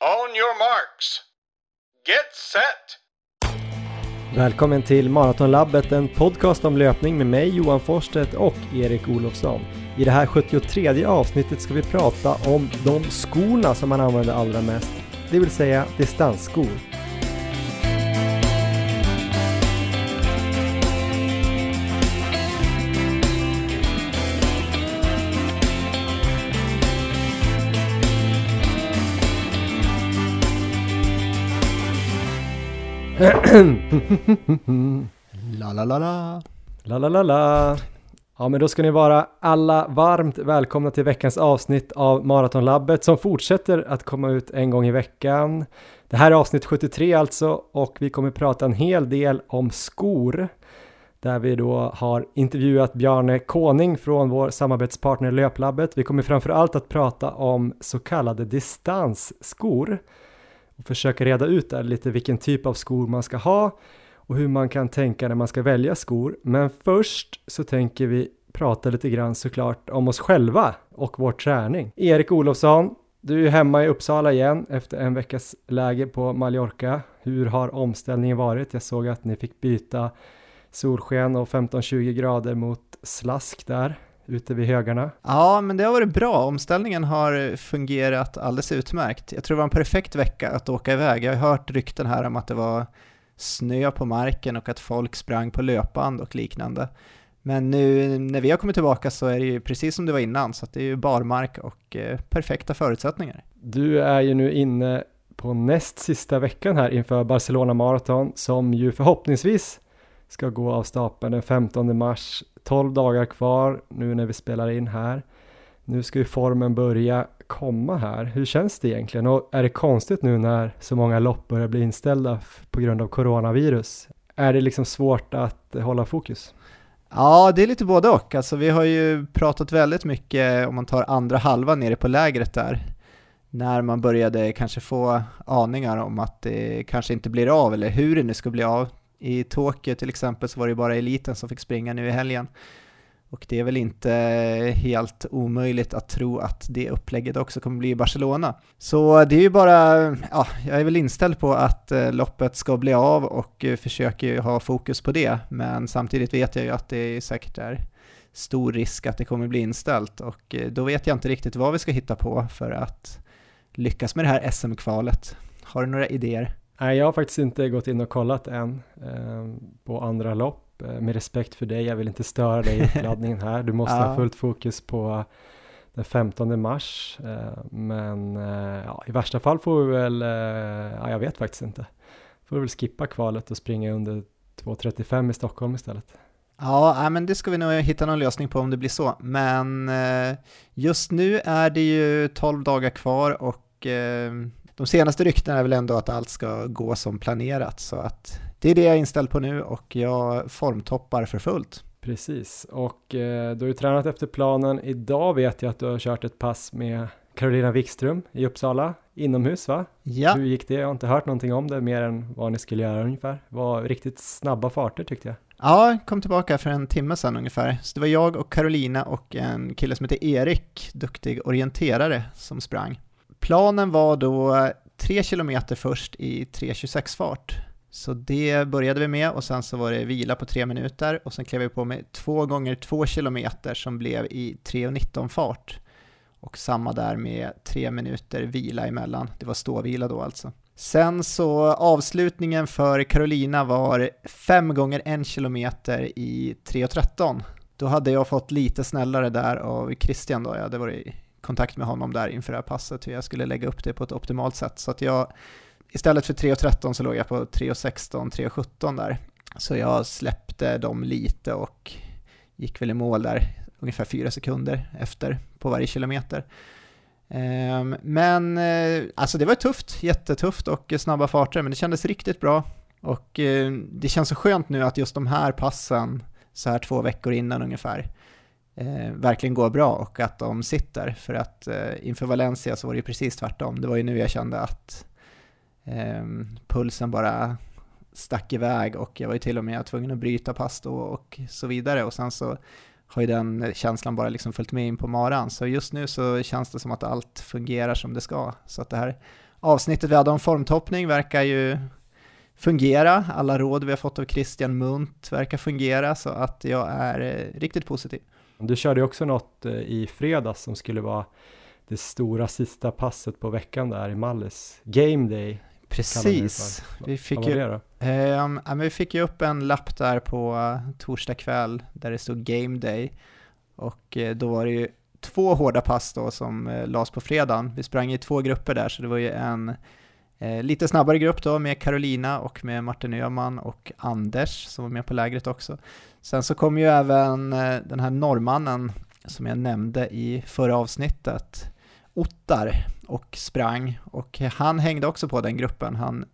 On your marks. Get set! Välkommen till Maratonlabbet, en podcast om löpning med mig Johan Forsstedt och Erik Olofsson. I det här 73 avsnittet ska vi prata om de skorna som man använder allra mest, det vill säga distansskor. La la la la. La la la la. Ja men då ska ni vara alla varmt välkomna till veckans avsnitt av Maratonlabbet som fortsätter att komma ut en gång i veckan. Det här är avsnitt 73 alltså och vi kommer prata en hel del om skor där vi då har intervjuat Bjarne Koning från vår samarbetspartner Löplabbet. Vi kommer framför allt att prata om så kallade distansskor och försöka reda ut där lite vilken typ av skor man ska ha och hur man kan tänka när man ska välja skor. Men först så tänker vi prata lite grann såklart om oss själva och vår träning. Erik Olofsson, du är hemma i Uppsala igen efter en veckas läger på Mallorca. Hur har omställningen varit? Jag såg att ni fick byta solsken och 15-20 grader mot slask där ute vid högarna. Ja, men det har varit bra. Omställningen har fungerat alldeles utmärkt. Jag tror det var en perfekt vecka att åka iväg. Jag har hört rykten här om att det var snö på marken och att folk sprang på löpband och liknande. Men nu när vi har kommit tillbaka så är det ju precis som det var innan, så det är ju barmark och eh, perfekta förutsättningar. Du är ju nu inne på näst sista veckan här inför Barcelona Marathon som ju förhoppningsvis ska gå av stapeln den 15 mars. 12 dagar kvar nu när vi spelar in här. Nu ska ju formen börja komma här. Hur känns det egentligen? Och är det konstigt nu när så många lopp börjar bli inställda på grund av coronavirus? Är det liksom svårt att hålla fokus? Ja, det är lite både och. Alltså, vi har ju pratat väldigt mycket, om man tar andra halvan nere på lägret där, när man började kanske få aningar om att det kanske inte blir av, eller hur det nu ska bli av. I Tokyo till exempel så var det bara eliten som fick springa nu i helgen. Och det är väl inte eh, helt omöjligt att tro att det upplägget också kommer bli i Barcelona. Så det är ju bara, ja, jag är väl inställd på att eh, loppet ska bli av och eh, försöker ju ha fokus på det. Men samtidigt vet jag ju att det säkert är stor risk att det kommer bli inställt och då vet jag inte riktigt vad vi ska hitta på för att lyckas med det här SM-kvalet. Har du några idéer? Nej, jag har faktiskt inte gått in och kollat än eh, på andra lopp Eh, med respekt för dig, jag vill inte störa dig i uppladdningen här. Du måste ja. ha fullt fokus på den 15 mars. Eh, men ja, i värsta fall får vi väl, ja, jag vet faktiskt inte. Får vi väl skippa kvalet och springa under 2.35 i Stockholm istället. Ja, men det ska vi nog hitta någon lösning på om det blir så. Men just nu är det ju 12 dagar kvar och de senaste ryktena är väl ändå att allt ska gå som planerat så att det är det jag är inställd på nu och jag formtoppar för fullt. Precis, och eh, du har ju tränat efter planen. Idag vet jag att du har kört ett pass med Carolina Wikström i Uppsala, inomhus va? Ja. Hur gick det? Jag har inte hört någonting om det mer än vad ni skulle göra ungefär. Det var riktigt snabba farter tyckte jag. Ja, kom tillbaka för en timme sedan ungefär. Så det var jag och Carolina och en kille som heter Erik, duktig orienterare, som sprang. Planen var då eh, 3 km först i 3.26 fart så det började vi med och sen så var det vila på 3 minuter och sen klev vi på med 2 gånger 2 km som blev i 3.19 fart. Och samma där med 3 minuter vila emellan, det var ståvila då alltså. Sen så avslutningen för Carolina var 5 gånger 1 km i 3.13. Då hade jag fått lite snällare där av Christian då, jag hade varit kontakt med honom där inför det här passet, hur jag skulle lägga upp det på ett optimalt sätt. Så att jag istället för 3.13 så låg jag på 3.16, 3.17 där. Så jag släppte dem lite och gick väl i mål där ungefär fyra sekunder efter på varje kilometer. Ehm, men eh, alltså det var tufft, jättetufft och snabba farter, men det kändes riktigt bra. Och eh, det känns så skönt nu att just de här passen, så här två veckor innan ungefär, eh, verkligen går bra och att de sitter. För att eh, inför Valencia så var det ju precis tvärtom. Det var ju nu jag kände att eh, pulsen bara stack iväg och jag var ju till och med tvungen att bryta pass då och så vidare och sen så har ju den känslan bara liksom följt med in på maran. Så just nu så känns det som att allt fungerar som det ska. Så att det här avsnittet vi hade om formtoppning verkar ju fungera. Alla råd vi har fått av Christian Munt verkar fungera, så att jag är eh, riktigt positiv. Du körde ju också något eh, i fredags som skulle vara det stora sista passet på veckan där i Mallis. Game Day. Precis. Vi fick, ju, eh, vi fick ju upp en lapp där på uh, torsdag kväll där det stod Game Day. Och uh, då var det ju två hårda pass då som lades på fredagen. Vi sprang i två grupper där, så det var ju en Eh, lite snabbare grupp då med Carolina och med Martin Öhman och Anders som var med på lägret också. Sen så kom ju även eh, den här norrmannen som jag nämnde i förra avsnittet, Ottar, och sprang och han hängde också på den gruppen. Han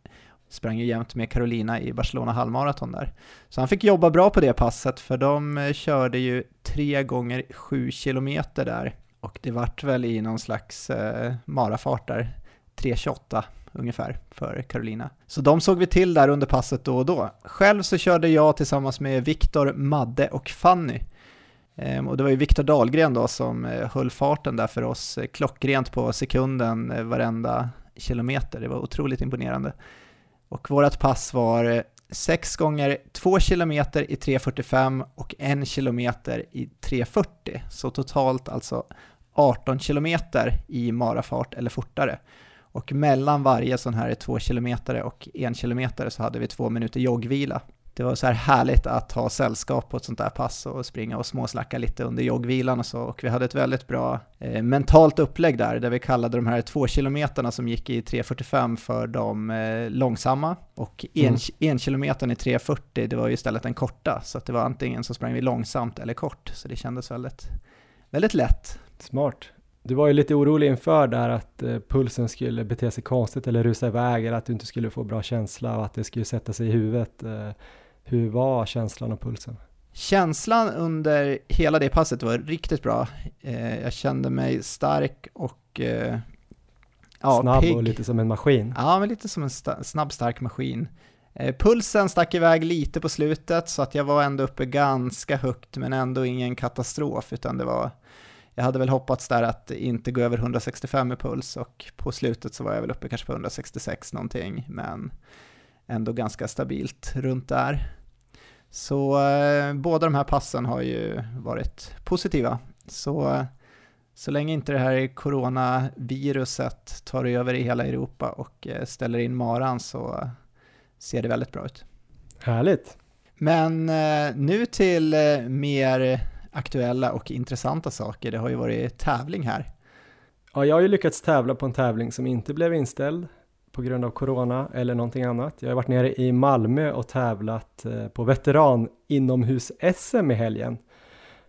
sprang ju jämt med Carolina i Barcelona halvmaraton där. Så han fick jobba bra på det passet för de eh, körde ju tre gånger sju kilometer där och det vart väl i någon slags eh, marafart där, 3.28 ungefär för Carolina. Så de såg vi till där under passet då och då. Själv så körde jag tillsammans med Viktor, Madde och Fanny. Ehm, och det var ju Viktor Dahlgren då som eh, höll farten där för oss eh, klockrent på sekunden eh, varenda kilometer. Det var otroligt imponerande. Och vårt pass var 6 gånger 2 km i 3.45 och 1km i 3.40. Så totalt alltså 18 km i marafart eller fortare. Och mellan varje sån här två kilometer och en kilometer så hade vi två minuter joggvila. Det var så här härligt att ha sällskap på ett sånt där pass och springa och småslacka lite under joggvilan och så. Och vi hade ett väldigt bra eh, mentalt upplägg där, där vi kallade de här två kilometerna som gick i 3.45 för de eh, långsamma. Och en, mm. en kilometern i 3.40, det var ju istället den korta. Så det var antingen så sprang vi långsamt eller kort. Så det kändes väldigt, väldigt lätt. Smart. Du var ju lite orolig inför där att eh, pulsen skulle bete sig konstigt eller rusa iväg eller att du inte skulle få bra känsla och att det skulle sätta sig i huvudet. Eh, hur var känslan och pulsen? Känslan under hela det passet var riktigt bra. Eh, jag kände mig stark och ja, Snabb pigg. och lite som en maskin. Ja, men lite som en sta snabb stark maskin. Pulsen stack iväg lite på slutet så att jag var ändå uppe ganska högt men ändå ingen katastrof utan det var jag hade väl hoppats där att inte gå över 165 i puls och på slutet så var jag väl uppe kanske på 166 någonting, men ändå ganska stabilt runt där. Så eh, båda de här passen har ju varit positiva. Så, så länge inte det här coronaviruset tar över i hela Europa och eh, ställer in maran så ser det väldigt bra ut. Härligt! Men eh, nu till eh, mer aktuella och intressanta saker. Det har ju varit tävling här. Ja, jag har ju lyckats tävla på en tävling som inte blev inställd på grund av corona eller någonting annat. Jag har varit nere i Malmö och tävlat eh, på veteran inomhus-SM i helgen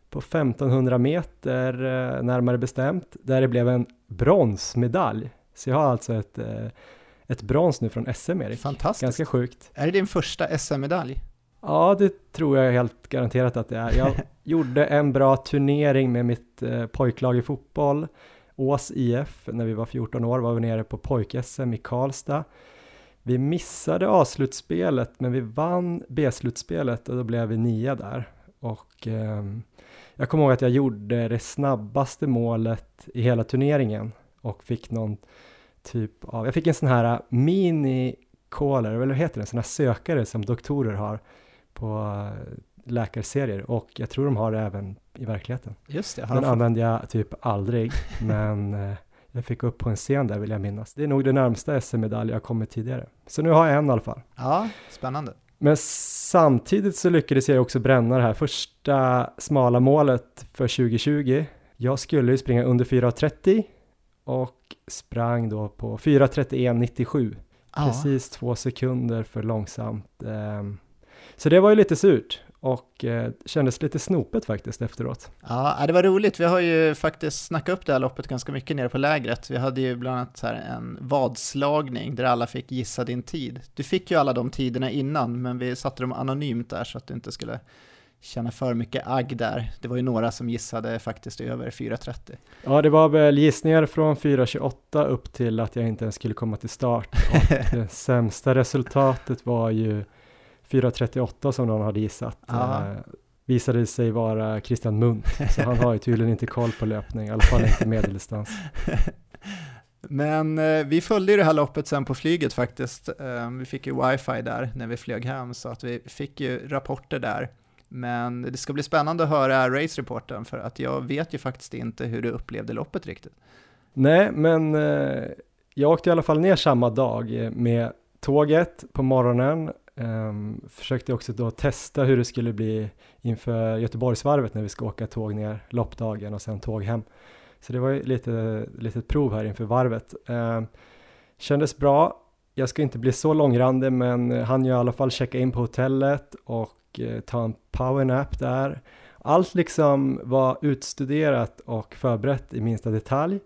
på 1500 meter eh, närmare bestämt, där det blev en bronsmedalj. Så jag har alltså ett, eh, ett brons nu från SM, Erik. Fantastiskt. Ganska sjukt. Är det din första SM-medalj? Ja, det tror jag helt garanterat att det är. Jag gjorde en bra turnering med mitt eh, pojklag i fotboll, Ås IF, när vi var 14 år var vi nere på pojk-SM i Karlstad. Vi missade A-slutspelet, men vi vann B-slutspelet och då blev vi nia där. Och eh, jag kommer ihåg att jag gjorde det snabbaste målet i hela turneringen och fick någon typ av, jag fick en sån här mini caller, eller vad heter det, en sån här sökare som doktorer har på läkarserier och jag tror de har det även i verkligheten. Just det. Den fått... använde jag typ aldrig, men eh, jag fick upp på en scen där vill jag minnas. Det är nog det närmsta SM-medalj jag kommit tidigare. Så nu har jag en i alla fall. Ja, spännande. Men samtidigt så lyckades jag också bränna det här första smala målet för 2020. Jag skulle ju springa under 4.30 och sprang då på 4.31.97. Ja. Precis två sekunder för långsamt. Um, så det var ju lite surt och eh, kändes lite snopet faktiskt efteråt. Ja, det var roligt. Vi har ju faktiskt snackat upp det här loppet ganska mycket nere på lägret. Vi hade ju bland annat en vadslagning där alla fick gissa din tid. Du fick ju alla de tiderna innan, men vi satte dem anonymt där så att du inte skulle känna för mycket agg där. Det var ju några som gissade faktiskt över 4.30. Ja, det var väl gissningar från 4.28 upp till att jag inte ens skulle komma till start. Och det sämsta resultatet var ju 4.38 som någon hade gissat. Eh, visade sig vara Christian Munt, så han har ju tydligen inte koll på löpning, i alla fall inte medeldistans. Men eh, vi följde ju det här loppet sen på flyget faktiskt. Eh, vi fick ju wifi där när vi flög hem så att vi fick ju rapporter där. Men det ska bli spännande att höra race-reporten för att jag vet ju faktiskt inte hur du upplevde loppet riktigt. Nej, men eh, jag åkte i alla fall ner samma dag med tåget på morgonen. Um, försökte också då testa hur det skulle bli inför Göteborgsvarvet när vi ska åka tåg ner loppdagen och sen tåg hem. Så det var ju lite litet prov här inför varvet. Um, kändes bra. Jag ska inte bli så långrandig men han ju i alla fall checka in på hotellet och uh, ta en powernap där. Allt liksom var utstuderat och förberett i minsta detalj.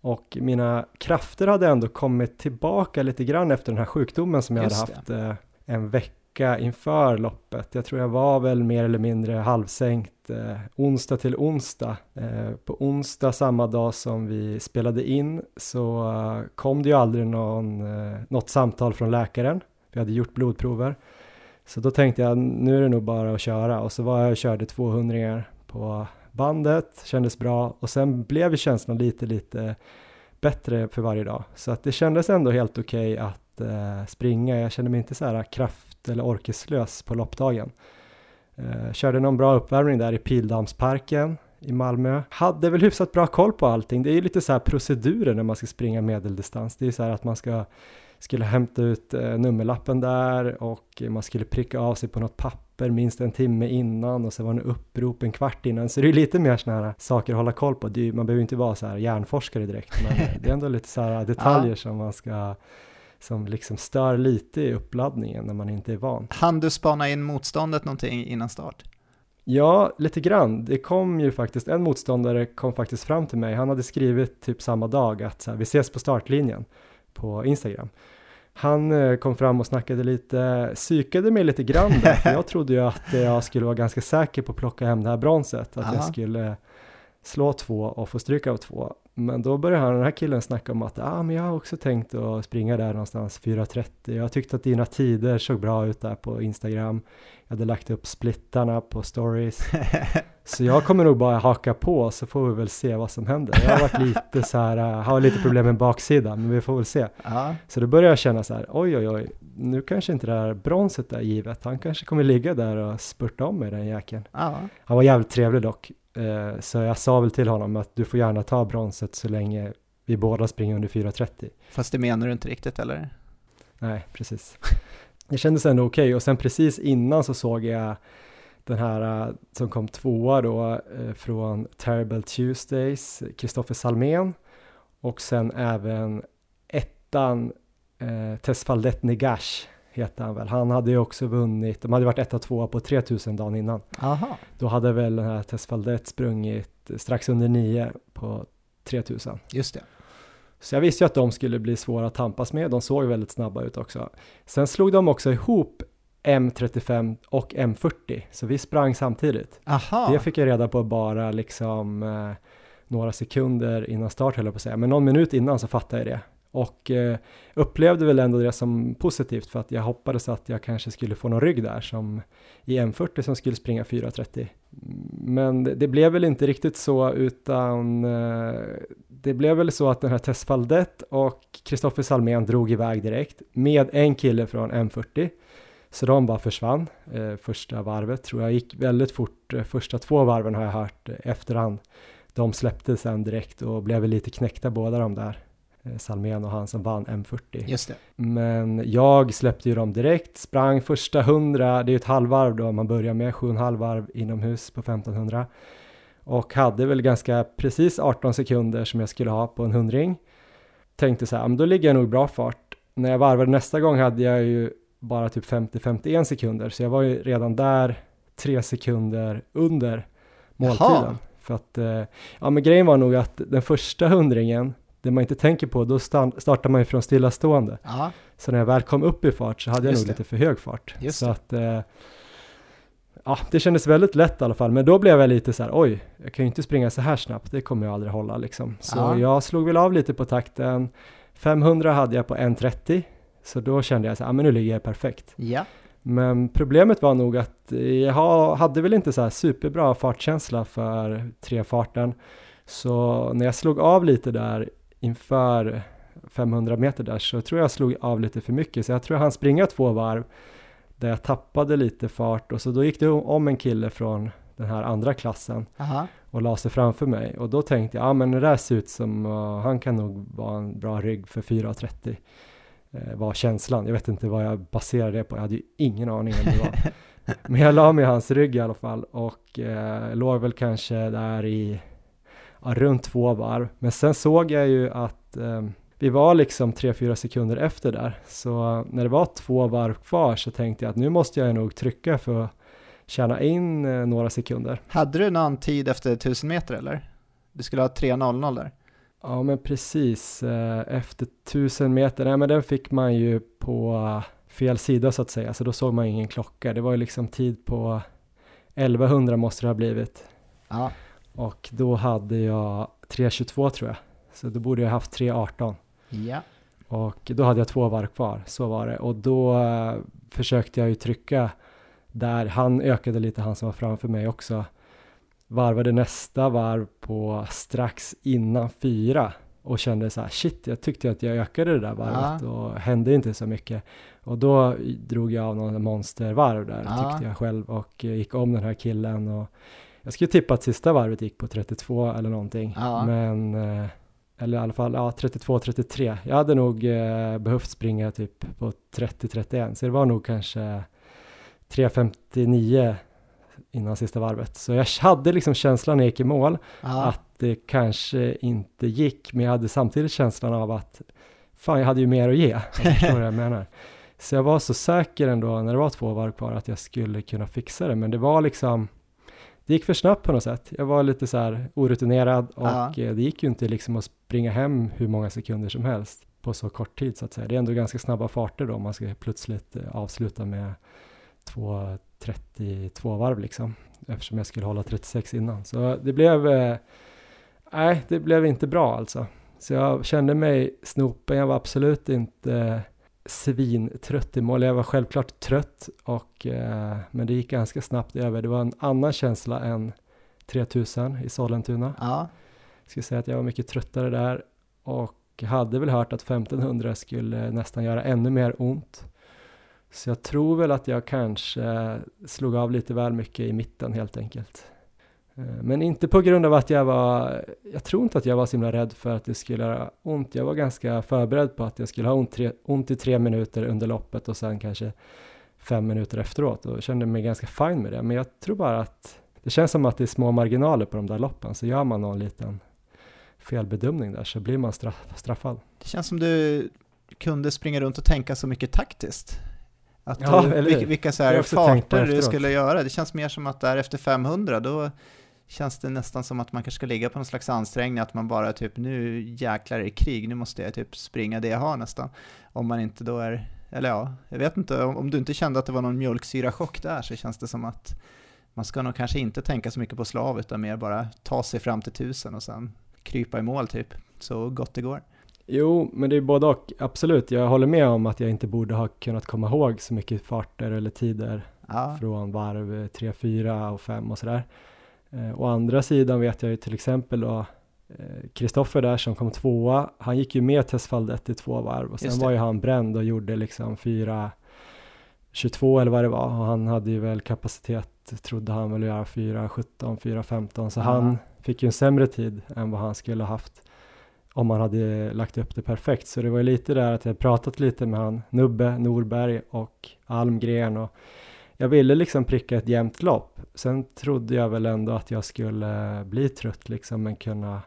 Och mina krafter hade ändå kommit tillbaka lite grann efter den här sjukdomen som jag Just hade haft eh, en vecka inför loppet. Jag tror jag var väl mer eller mindre halvsänkt eh, onsdag till onsdag. Eh, på onsdag samma dag som vi spelade in så eh, kom det ju aldrig någon, eh, något samtal från läkaren. Vi hade gjort blodprover. Så då tänkte jag nu är det nog bara att köra och så var jag och körde 200 på bandet, kändes bra och sen blev ju känslan lite, lite bättre för varje dag. Så att det kändes ändå helt okej okay att eh, springa. Jag kände mig inte så här kraft eller orkeslös på loppdagen. Eh, körde någon bra uppvärmning där i Pildammsparken i Malmö. Hade väl hyfsat bra koll på allting. Det är ju lite så här procedurer när man ska springa medeldistans. Det är ju så här att man ska skulle hämta ut eh, nummerlappen där och man skulle pricka av sig på något papper minst en timme innan och sen var det upprop en kvart innan. Så det är lite mer sådana här saker att hålla koll på. Är, man behöver inte vara så här hjärnforskare direkt, men det är ändå lite så här detaljer ja. som man ska som liksom stör lite i uppladdningen när man inte är van. Han du spana in motståndet någonting innan start? Ja, lite grann. Det kom ju faktiskt, en motståndare kom faktiskt fram till mig. Han hade skrivit typ samma dag att så här, vi ses på startlinjen på Instagram. Han eh, kom fram och snackade lite, psykade mig lite grann där, för jag trodde ju att jag skulle vara ganska säker på att plocka hem det här bronset, att Aha. jag skulle slå två och få stryka av två. Men då började han, den här killen snacka om att ah, men jag har också tänkt att springa där någonstans 4.30. Jag tyckte att dina tider såg bra ut där på Instagram. Jag hade lagt upp splittarna på stories. så jag kommer nog bara haka på så får vi väl se vad som händer. Jag har varit lite så här, äh, har lite problem med baksidan, men vi får väl se. Så då började jag känna så här, oj oj oj, nu kanske inte det här bronset är givet. Han kanske kommer ligga där och spurta om mig den jäkeln. Han var jävligt trevlig dock. Eh, så jag sa väl till honom att du får gärna ta bronset så länge vi båda springer under 4.30. Fast det menar du inte riktigt eller? Nej, precis. Det kändes ändå okej okay. och sen precis innan så såg jag den här uh, som kom tvåa då uh, från Terrible Tuesdays, Kristoffer Salmén och sen även ettan uh, Tesfaldet Negash heter han väl. Han hade ju också vunnit, de hade varit etta tvåa på 3000 dagen innan. Aha. Då hade väl den här Tesfaldet sprungit strax under nio på 3000. Just det. Så jag visste ju att de skulle bli svåra att tampas med, de såg väldigt snabba ut också. Sen slog de också ihop M35 och M40, så vi sprang samtidigt. Aha. Det fick jag reda på bara liksom eh, några sekunder innan start höll jag på att säga, men någon minut innan så fattade jag det och eh, upplevde väl ändå det som positivt för att jag hoppades att jag kanske skulle få någon rygg där som i M40 som skulle springa 4.30. Men det, det, blev väl inte riktigt så utan eh, det blev väl så att den här Tess Faldet och Kristoffer Salmén drog iväg direkt med en kille från M40. Så de bara försvann eh, första varvet, tror jag gick väldigt fort. Eh, första två varven har jag hört eh, efterhand. De släppte sen direkt och blev väl lite knäckta båda de där. Eh, Salmén och han som vann M40. Just det. Men jag släppte ju dem direkt, sprang första 100, det är ju ett halvvarv då man börjar med, 7,5 varv inomhus på 1500 och hade väl ganska precis 18 sekunder som jag skulle ha på en hundring. Tänkte så här, men då ligger jag nog bra fart. När jag varvade nästa gång hade jag ju bara typ 50-51 sekunder, så jag var ju redan där tre sekunder under måltiden. Jaha. För att, eh, ja men grejen var nog att den första hundringen det man inte tänker på, då startar man ju från stillastående. Aha. Så när jag väl kom upp i fart så hade jag nog lite för hög fart. Just så att, eh, ja, det kändes väldigt lätt i alla fall, men då blev jag lite så här, oj, jag kan ju inte springa så här snabbt, det kommer jag aldrig hålla liksom. Så Aha. jag slog väl av lite på takten. 500 hade jag på 1.30, så då kände jag så här, ja men nu ligger jag perfekt. Ja. Men problemet var nog att jag hade väl inte så här superbra fartkänsla för trefarten. Så när jag slog av lite där inför 500 meter där så tror jag slog av lite för mycket så jag tror jag hann springa två varv där jag tappade lite fart och så då gick det om en kille från den här andra klassen Aha. och la sig framför mig och då tänkte jag, ja men det där ser ut som, uh, han kan nog vara en bra rygg för 4.30 eh, var känslan. Jag vet inte vad jag baserade det på, jag hade ju ingen aning om det var. men jag la mig i hans rygg i alla fall och eh, låg väl kanske där i runt två varv. Men sen såg jag ju att eh, vi var liksom 3-4 sekunder efter där, så när det var två varv kvar så tänkte jag att nu måste jag nog trycka för att tjäna in eh, några sekunder. Hade du någon tid efter 1000 meter eller? Du skulle ha 3.00 där. Ja men precis, eh, efter 1000 meter, nej men den fick man ju på fel sida så att säga, så då såg man ingen klocka. Det var ju liksom tid på 1100 måste det ha blivit. Ja. Och då hade jag 3.22 tror jag, så då borde jag haft 3.18. Ja. Och då hade jag två varv kvar, så var det. Och då eh, försökte jag ju trycka där, han ökade lite, han som var framför mig också. Varvade nästa varv på strax innan fyra och kände så här, shit, jag tyckte att jag ökade det där varvet Ja. och hände inte så mycket. Och då drog jag av någon monstervarv där, Ja. tyckte jag själv, och eh, gick om den här killen och jag skulle tippa att sista varvet gick på 32 eller någonting, Ja. men eh, eller i alla fall ja, 32-33. Jag hade nog eh, behövt springa typ på 30-31, så det var nog kanske 3.59 innan sista varvet. Så jag hade liksom känslan när jag gick i mål Ja. att det kanske inte gick, men jag hade samtidigt känslan av att fan, jag hade ju mer att ge. Jag förstår vad jag menar. Så jag var så säker ändå när det var två varv kvar att jag skulle kunna fixa det, men det var liksom det gick för snabbt på något sätt. Jag var lite så här orutinerad och Ja. eh, det gick ju inte liksom att springa hem hur många sekunder som helst på så kort tid så att säga. Det är ändå ganska snabba farter då om man ska plötsligt eh, avsluta med 2.32 varv liksom eftersom jag skulle hålla 36 innan. Så det blev, eh, nej, det blev inte bra alltså. Så jag kände mig snopen, jag var absolut inte svintrött i mål. Jag var självklart trött, och, eh, men det gick ganska snabbt över. Det var en annan känsla än 3000 i Sollentuna. Ja. Jag skulle säga att jag var mycket tröttare där och hade väl hört att 1500 skulle nästan göra ännu mer ont. Så jag tror väl att jag kanske slog av lite väl mycket i mitten helt enkelt. Eh, Men inte på grund av att jag var, jag tror inte att jag var så himla rädd för att det skulle göra ont. Jag var ganska förberedd på att jag skulle ha ont, tre, ont i tre minuter under loppet och sen kanske fem minuter efteråt och kände mig ganska fin med det. Men jag tror bara att det känns som att det är små marginaler på de där loppen, så gör man någon liten felbedömning där så blir man straff, straffad. Det känns som du kunde springa runt och tänka så mycket taktiskt. Att Ja, du, vilka, så här farter du skulle göra. Det känns mer som att där efter 500 då känns det nästan som att man kanske ska ligga på någon slags ansträngning, att man bara typ nu jäklar är det krig, nu måste jag typ springa det jag har nästan. Om man inte då är, eller ja, jag vet inte, om, om du inte kände att det var någon mjölksyrachock där så känns det som att man ska nog kanske inte tänka så mycket på slav utan mer bara ta sig fram till tusen och sen krypa i mål typ, så gott det går. Jo, men det är både och, absolut. Jag håller med om att jag inte borde ha kunnat komma ihåg så mycket farter eller tider Ja, från varv 3, 4 och 5 och sådär. Eh, å andra sidan vet jag ju till exempel då eh, Kristoffer där som kom tvåa, han gick ju med Tesfaldet i två varv och sen var ju han bränd och gjorde liksom 4 22 eller vad det var och han hade ju väl kapacitet, trodde han väl att göra 4 17, 4 15 så Ja. han fick ju en sämre tid än vad han skulle ha haft om man hade lagt upp det perfekt. Så det var ju lite där att jag pratat lite med han Nubbe Norberg och Almgren och jag ville liksom pricka ett jämnt lopp. Sen trodde jag väl ändå att jag skulle bli trött liksom men kunna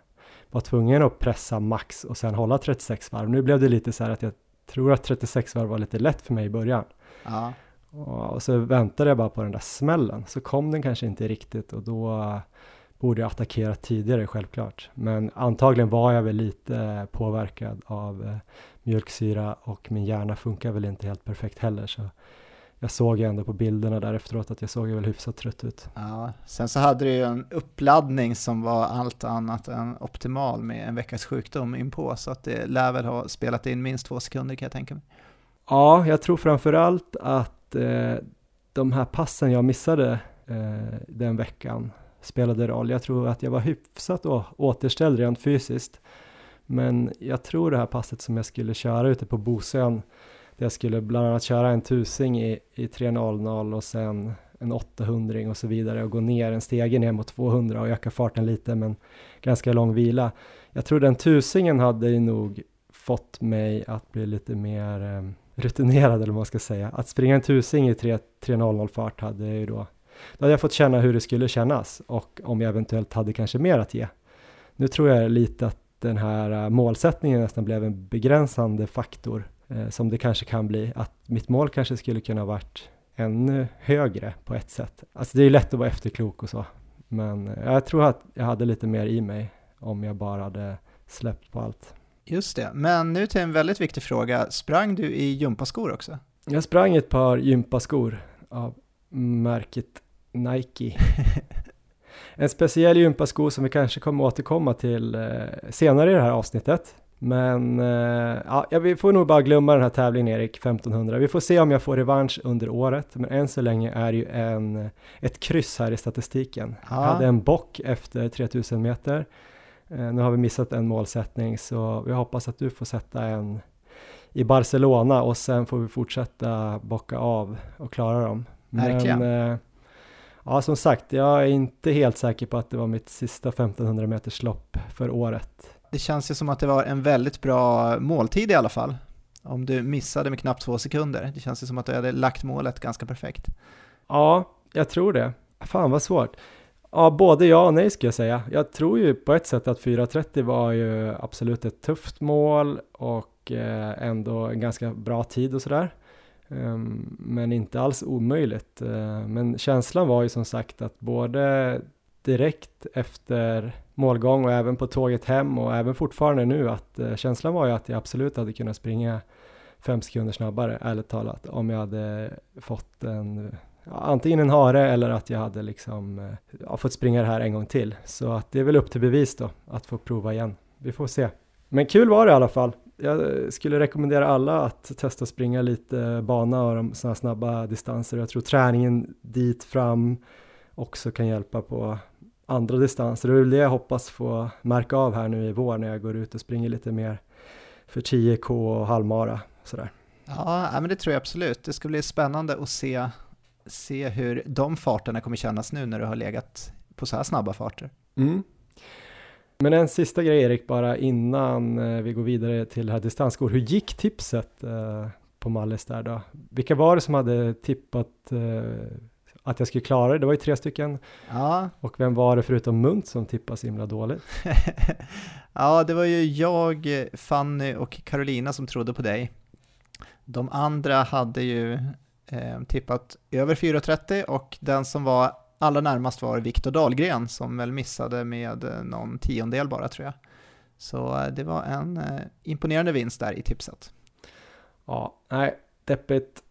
vara tvungen att pressa max och sen hålla 36 varv. Nu blev det lite så här att jag tror att 36 varv var lite lätt för mig i början. ja, Och, så väntade jag bara på den där smällen. Så kom den kanske inte riktigt och då borde jag attackera tidigare självklart. Men antagligen var jag väl lite påverkad av eh, mjölksyra och min hjärna funkar väl inte helt perfekt heller. Så jag såg ju ändå på bilderna där efteråt att jag såg ju väl hyfsat trött ut. Ja, sen så hade du ju en uppladdning som var allt annat än optimal med en veckas sjukdom inpå, så att det lär väl ha spelat in minst två sekunder kan jag tänka mig. Ja, jag tror framförallt att eh, de här passen jag missade eh, den veckan spelade roll. Jag tror att jag var hyfsat återställd rent fysiskt. Men jag tror det här passet som jag skulle köra ute på Bosön, jag skulle bland annat köra en tusing i, i 3.00 och sen en 800 och så vidare och gå ner en stege ner mot 200 och öka farten lite men ganska lång vila. Jag tror den tusingen hade nog fått mig att bli lite mer eh, rutinerad eller vad man ska säga. Att springa en tusing i 3.00 fart hade jag ju då, då hade jag fått känna hur det skulle kännas och om jag eventuellt hade kanske mer att ge. Nu tror jag lite att den här eh, målsättningen nästan blev en begränsande faktor som det kanske kan bli, att mitt mål kanske skulle kunna varit ännu högre på ett sätt. Alltså det är lätt att vara efterklok och så, men eh, jag tror att jag hade lite mer i mig om jag bara hade släppt på allt. Just det, men nu till en väldigt viktig fråga. Sprang du i gympaskor också? Jag sprang ett par gympaskor av märket Nike. en speciell gympasko som vi kanske kommer återkomma till eh, senare i det här avsnittet. Men eh, ja, vi får nog bara glömma den här tävlingen Erik, 1500. Vi får se om jag får revansch under året, men än så länge är det ju en, ett kryss här i statistiken. Ja. Jag hade en bock efter 3000 meter. Eh, nu har vi missat en målsättning, så vi hoppas att du får sätta en i Barcelona och sen får vi fortsätta bocka av och klara dem. Verkligen. Men, eh, ja, som sagt, jag är inte helt säker på att det var mitt sista 1500 meters lopp för året det känns ju som att det var en väldigt bra måltid i alla fall. Om du missade med knappt två sekunder. Det känns ju som att du hade lagt målet ganska perfekt. Ja, jag tror det. Fan vad svårt. Ja, både ja och nej ska jag säga. Jag tror ju på ett sätt att 4.30 var ju absolut ett tufft mål och eh, ändå en ganska bra tid och sådär. Ehm, men inte alls omöjligt. Eh, men känslan var ju som sagt att både direkt efter målgång och även på tåget hem och även fortfarande nu att eh, känslan var ju att jag absolut hade kunnat springa fem sekunder snabbare, ärligt talat, om jag hade fått en antingen en hare eller att jag hade liksom eh, ja, fått springa det här en gång till. Så att det är väl upp till bevis då, att få prova igen. Vi får se. Men kul var det i alla fall. Jag eh, skulle rekommendera alla att testa springa lite bana och de sådana snabba distanser. Jag tror träningen dit fram också kan hjälpa på andra distanser. Det är väl det jag hoppas få märka av här nu i vår när jag går ut och springer lite mer för 10K och halvmara sådär. Ja, men det tror jag absolut. Det ska bli spännande att se, se hur de farterna kommer kännas nu när du har legat på så här snabba farter. Mm. Men en sista grej Erik, bara innan eh, vi går vidare till det här distansskor. Hur gick tipset eh, på Mallis där då? Vilka var det som hade tippat eh, att jag skulle klara det. Det var ju tre stycken. Ja. Och vem var det förutom Munt som tippade så himla dåligt? ja, det var ju jag, Fanny och Carolina som trodde på dig. De andra hade ju eh, tippat över 4.30 och den som var allra närmast var Viktor Dahlgren som väl missade med eh, någon tiondel bara tror jag. Så eh, det var en eh, imponerande vinst där i tipset. Ja, nej, deppigt.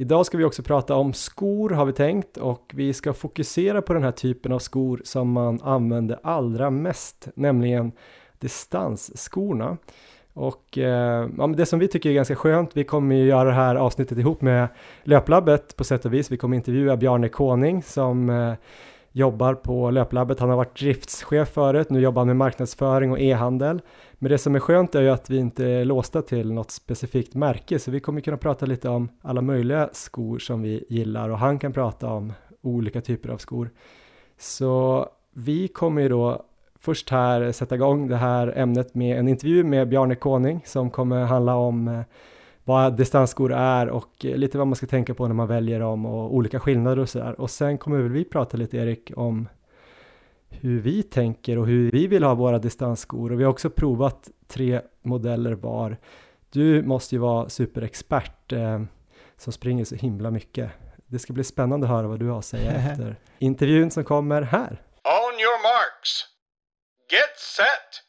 Idag ska vi också prata om skor har vi tänkt och vi ska fokusera på den här typen av skor som man använder allra mest, nämligen distansskorna. Och eh, ja, det som vi tycker är ganska skönt, vi kommer ju göra det här avsnittet ihop med Löplabbet på sätt och vis. Vi kommer intervjua Bjarne Koning som eh, jobbar på Löplabbet. Han har varit driftschef förut, nu jobbar han med marknadsföring och e-handel. Men det som är skönt är ju att vi inte är låsta till något specifikt märke, så vi kommer kunna prata lite om alla möjliga skor som vi gillar och han kan prata om olika typer av skor. Så vi kommer ju då först här sätta igång det här ämnet med en intervju med Bjarne Koning som kommer handla om eh, vad distansskor är och lite vad man ska tänka på när man väljer dem och olika skillnader och sådär. Och sen kommer väl vi prata lite Erik om hur vi tänker och hur vi vill ha våra distansskor och vi har också provat tre modeller var. Du måste ju vara superexpert eh, som springer så himla mycket. Det ska bli spännande att höra vad du har att säga efter intervjun som kommer här. On your marks. Get set.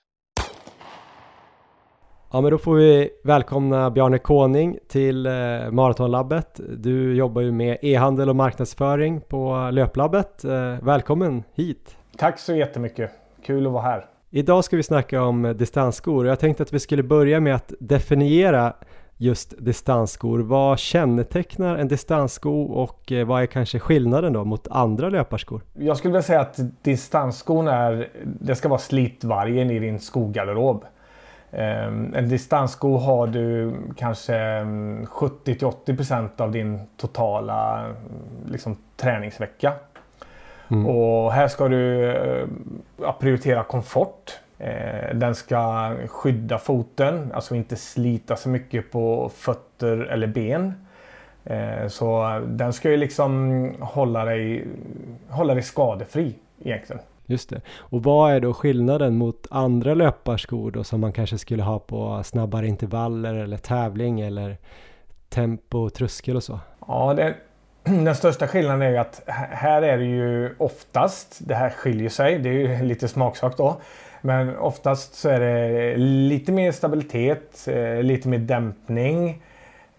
Ja, men då får vi välkomna Bjarne Koning till eh, Maratonlabbet. Du jobbar ju med e-handel och marknadsföring på Löplabbet. Eh, välkommen hit! Tack så jättemycket! Kul att vara här. Idag ska vi snacka om distansskor och jag tänkte att vi skulle börja med att definiera just distansskor. Vad kännetecknar en distanssko och eh, vad är kanske skillnaden då mot andra löparskor? Jag skulle vilja säga att distansskon är, det ska vara slitvargen i din skogarderob. Ehm, en distanssko har du kanske 70-80% mm, av din totala mm, liksom, träningsvecka. Mm. Och här ska du prioritera komfort. Den ska skydda foten, alltså inte slita så mycket på fötter eller ben. Så den ska ju liksom hålla dig, hålla dig skadefri egentligen. Just det. Och vad är då skillnaden mot andra löparskor då som man kanske skulle ha på snabbare intervaller eller tävling eller tempo, tröskel och så? Ja, det, den största skillnaden är ju att här är det ju oftast, det här skiljer sig, det är ju lite smaksak då. Men oftast så är det lite mer stabilitet, eh, lite mer dämpning.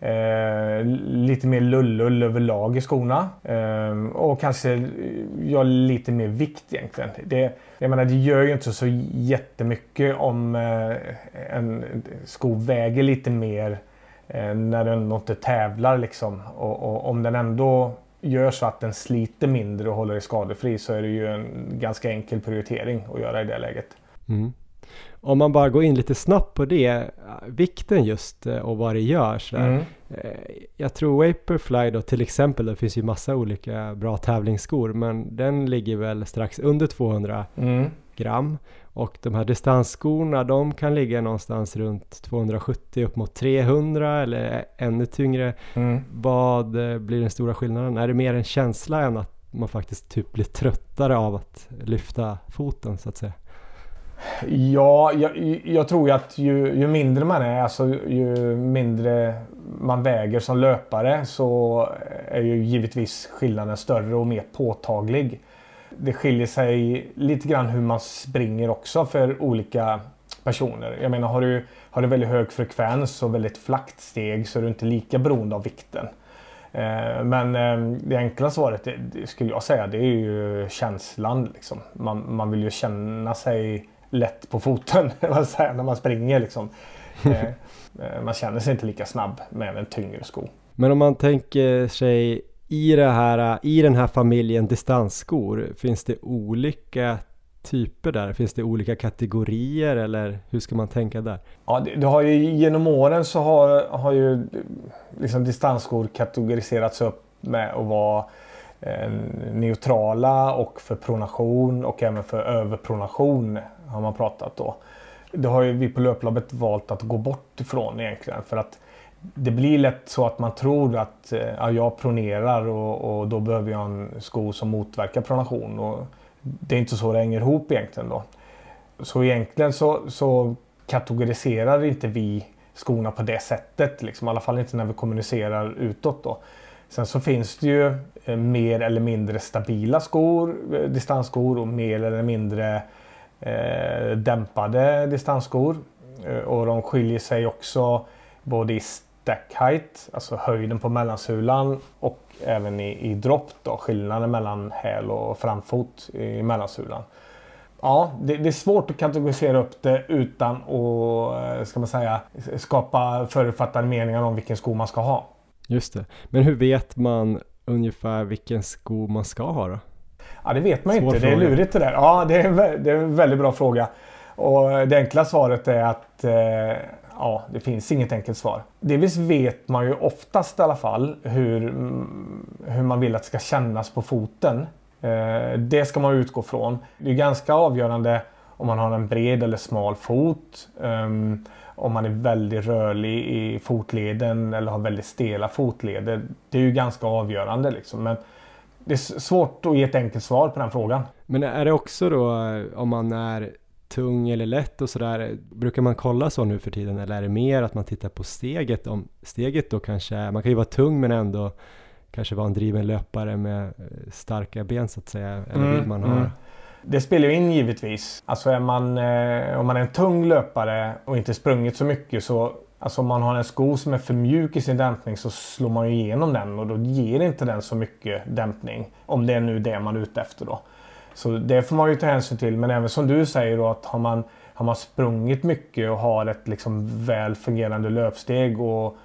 Eh, lite mer lullull överlag i skorna. Eh, och kanske eh, ja, lite mer vikt egentligen. Det, jag menar, det gör ju inte så jättemycket om eh, en sko väger lite mer eh, när den inte tävlar. Liksom. Och, och, om den ändå gör så att den sliter mindre och håller dig skadefri så är det ju en ganska enkel prioritering att göra i det läget. Mm. Om man bara går in lite snabbt på det, vikten just eh, och vad det gör. Sådär. Mm. Eh, jag tror Vaporfly då till exempel, det finns ju massa olika bra tävlingsskor, men den ligger väl strax under 200 mm. gram. Och de här distansskorna, de kan ligga någonstans runt 270 upp mot 300 eller ännu tyngre. Mm. Vad eh, blir den stora skillnaden? Är det mer en känsla än att man faktiskt typ blir tröttare av att lyfta foten så att säga? Ja, jag, jag tror ju att ju, ju, mindre man är, alltså ju mindre man väger som löpare så är ju givetvis skillnaden större och mer påtaglig. Det skiljer sig lite grann hur man springer också för olika personer. Jag menar har du, har du väldigt hög frekvens och väldigt flackt steg så är du inte lika beroende av vikten. Eh, men eh, det enkla svaret det, skulle jag säga det är ju känslan. Liksom. Man, man vill ju känna sig lätt på foten när man springer. Liksom. Eh, eh, man känner sig inte lika snabb med en tyngre sko. Men om man tänker sig i, det här, i den här familjen distansskor, finns det olika typer där? Finns det olika kategorier eller hur ska man tänka där? Ja, det, det har ju, genom åren så har, har ju liksom distansskor kategoriserats upp med att vara eh, neutrala och för pronation och även för överpronation har man pratat då. Det har ju vi på Löplabbet valt att gå bort ifrån egentligen för att det blir lätt så att man tror att eh, ja, jag pronerar och, och, då behöver jag en sko som motverkar pronation. Och det är inte så det hänger ihop egentligen då. Så egentligen så, så kategoriserar inte vi skorna på det sättet. Liksom, I alla fall inte när vi kommunicerar utåt. Då. Sen så finns det ju eh, mer eller mindre stabila skor, eh, distansskor och mer eller mindre eh, dämpade distansskor. Eh, och de skiljer sig också både i stack height, alltså höjden på mellansulan och även i, i dropp då, skillnaden mellan häl och framfot i mellansulan. Ja, det, det, är svårt att kategorisera upp det utan att eh, ska man säga, skapa förutfattade meningar om vilken sko man ska ha. Just det. Men hur vet man ungefär vilken sko man ska ha då? Ja, det vet man Svår inte. Fråga. Det är lurigt det där. Ja, det är, det är en väldigt bra fråga. Och det enkla svaret är att eh, ja, det finns inget enkelt svar. Delvis vet man ju oftast i alla fall hur, mm, hur man vill att det ska kännas på foten. Eh, det ska man utgå från. Det är ganska avgörande om man har en bred eller smal fot. Um, om man är väldigt rörlig i fotleden eller har väldigt stela fotleder. Det är ju ganska avgörande liksom. Men det är svårt att ge ett enkelt svar på den frågan. Men är det också då om man är tung eller lätt och sådär, brukar man kolla så nu för tiden eller är det mer att man tittar på steget? Om steget då kanske, man kan ju vara tung men ändå kanske vara en driven löpare med eh, starka ben så att säga, eller mm, vill man ha? Mm. Det spelar ju in givetvis. Alltså är man, eh, om man är en tung löpare och inte sprungit så mycket så Alltså om man har en sko som är för mjuk i sin dämpning så slår man ju igenom den och då ger inte den så mycket dämpning. Om det är nu det man är ute efter då. Så det får man ju ta hänsyn till. Men även som du säger då att har man, har man sprungit mycket och har ett liksom väl fungerande löpsteg och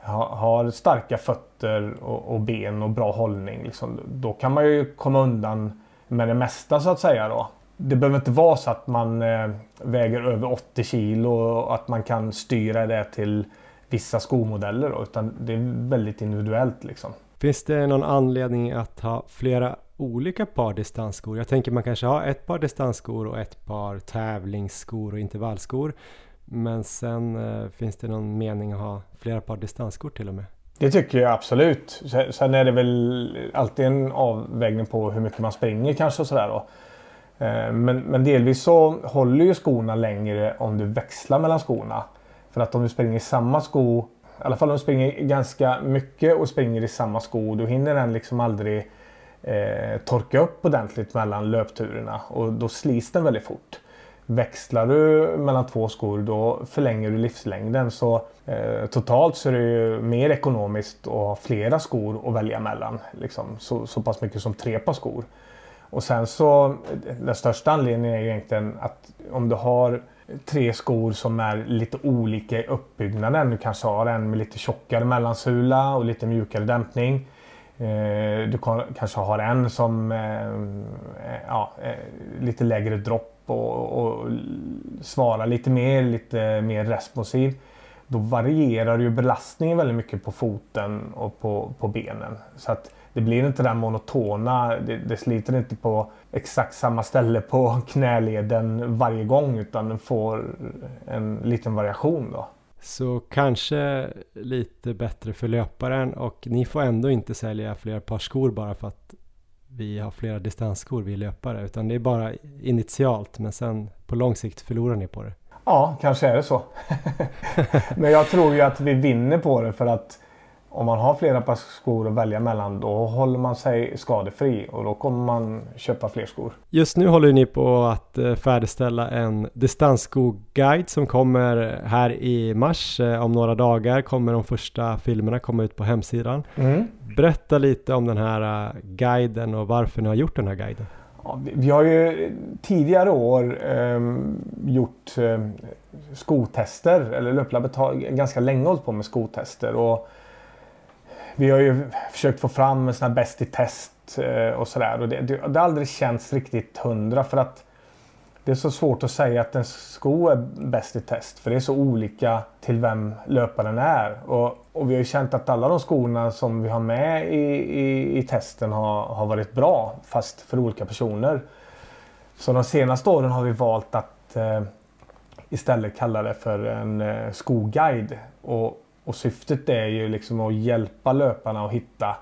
har starka fötter och, och, ben och bra hållning. Liksom, då kan man ju komma undan med det mesta så att säga. Då. Det behöver inte vara så att man eh, väger över 80 kilo och att man kan styra det till vissa skomodeller. Då, utan det är väldigt individuellt. Liksom. Finns det någon anledning att ha flera olika par distansskor? Jag tänker man kanske har ett par distansskor och ett par tävlingsskor och intervallskor. Men sen eh, finns det någon mening att ha flera par distansskor till och med? Det tycker jag absolut. Sen är det väl alltid en avvägning på hur mycket man springer kanske och sådär då. Eh, men, men delvis så håller ju skorna längre om du växlar mellan skorna. För att om du springer i samma sko, i alla fall om du springer ganska mycket och springer i samma sko, då hinner den liksom aldrig eh, torka upp ordentligt mellan löpturerna och då slits den väldigt fort. Växlar du mellan två skor då förlänger du livslängden. Så eh, totalt så är det ju mer ekonomiskt att ha flera skor att välja mellan. Liksom, så, så pass mycket som tre par skor. Och sen så den största anledningen är ju egentligen att om du har tre skor som är lite olika i uppbyggnaden. Du kanske har en med lite tjockare mellansula och lite mjukare dämpning. Eh, du kanske har en som eh, ja, eh, lite lägre dropp och, och svarar lite mer, lite mer responsiv. Då varierar ju belastningen väldigt mycket på foten och på, på benen. Så att det blir inte den monotona, det, det sliter inte på exakt samma ställe på knäleden varje gång utan den får en liten variation då. Så kanske lite bättre för löparen och ni får ändå inte sälja fler par skor bara för att vi har flera distansskor vi löpare utan det är bara initialt men sen på lång sikt förlorar ni på det. Ja, kanske är det så. men jag tror ju att vi vinner på det för att om man har flera par skor att välja mellan då håller man sig skadefri och då kommer man köpa fler skor. Just nu håller ni på att eh, färdigställa en distansskoguide som kommer här i mars. Eh, om några dagar kommer de första filmerna komma ut på hemsidan. Mm. Berätta lite om den här eh, guiden och varför ni har gjort den här guiden. Ja, vi har ju tidigare år eh, gjort eh, skotester, eller Löplabbet har ganska länge hållit på med skotester. Och vi har ju försökt få fram en sån här bäst i test eh, och sådär. Och det, det, det har aldrig känts riktigt hundra för att det är så svårt att säga att en sko är bäst i test. För det är så olika till vem löparen är. Och, och vi har ju känt att alla de skorna som vi har med i, i, i testen har, har varit bra. Fast för olika personer. Så de senaste åren har vi valt att eh, istället kalla det för en eh, skoguide. Och, och syftet är ju liksom att hjälpa löparna att hitta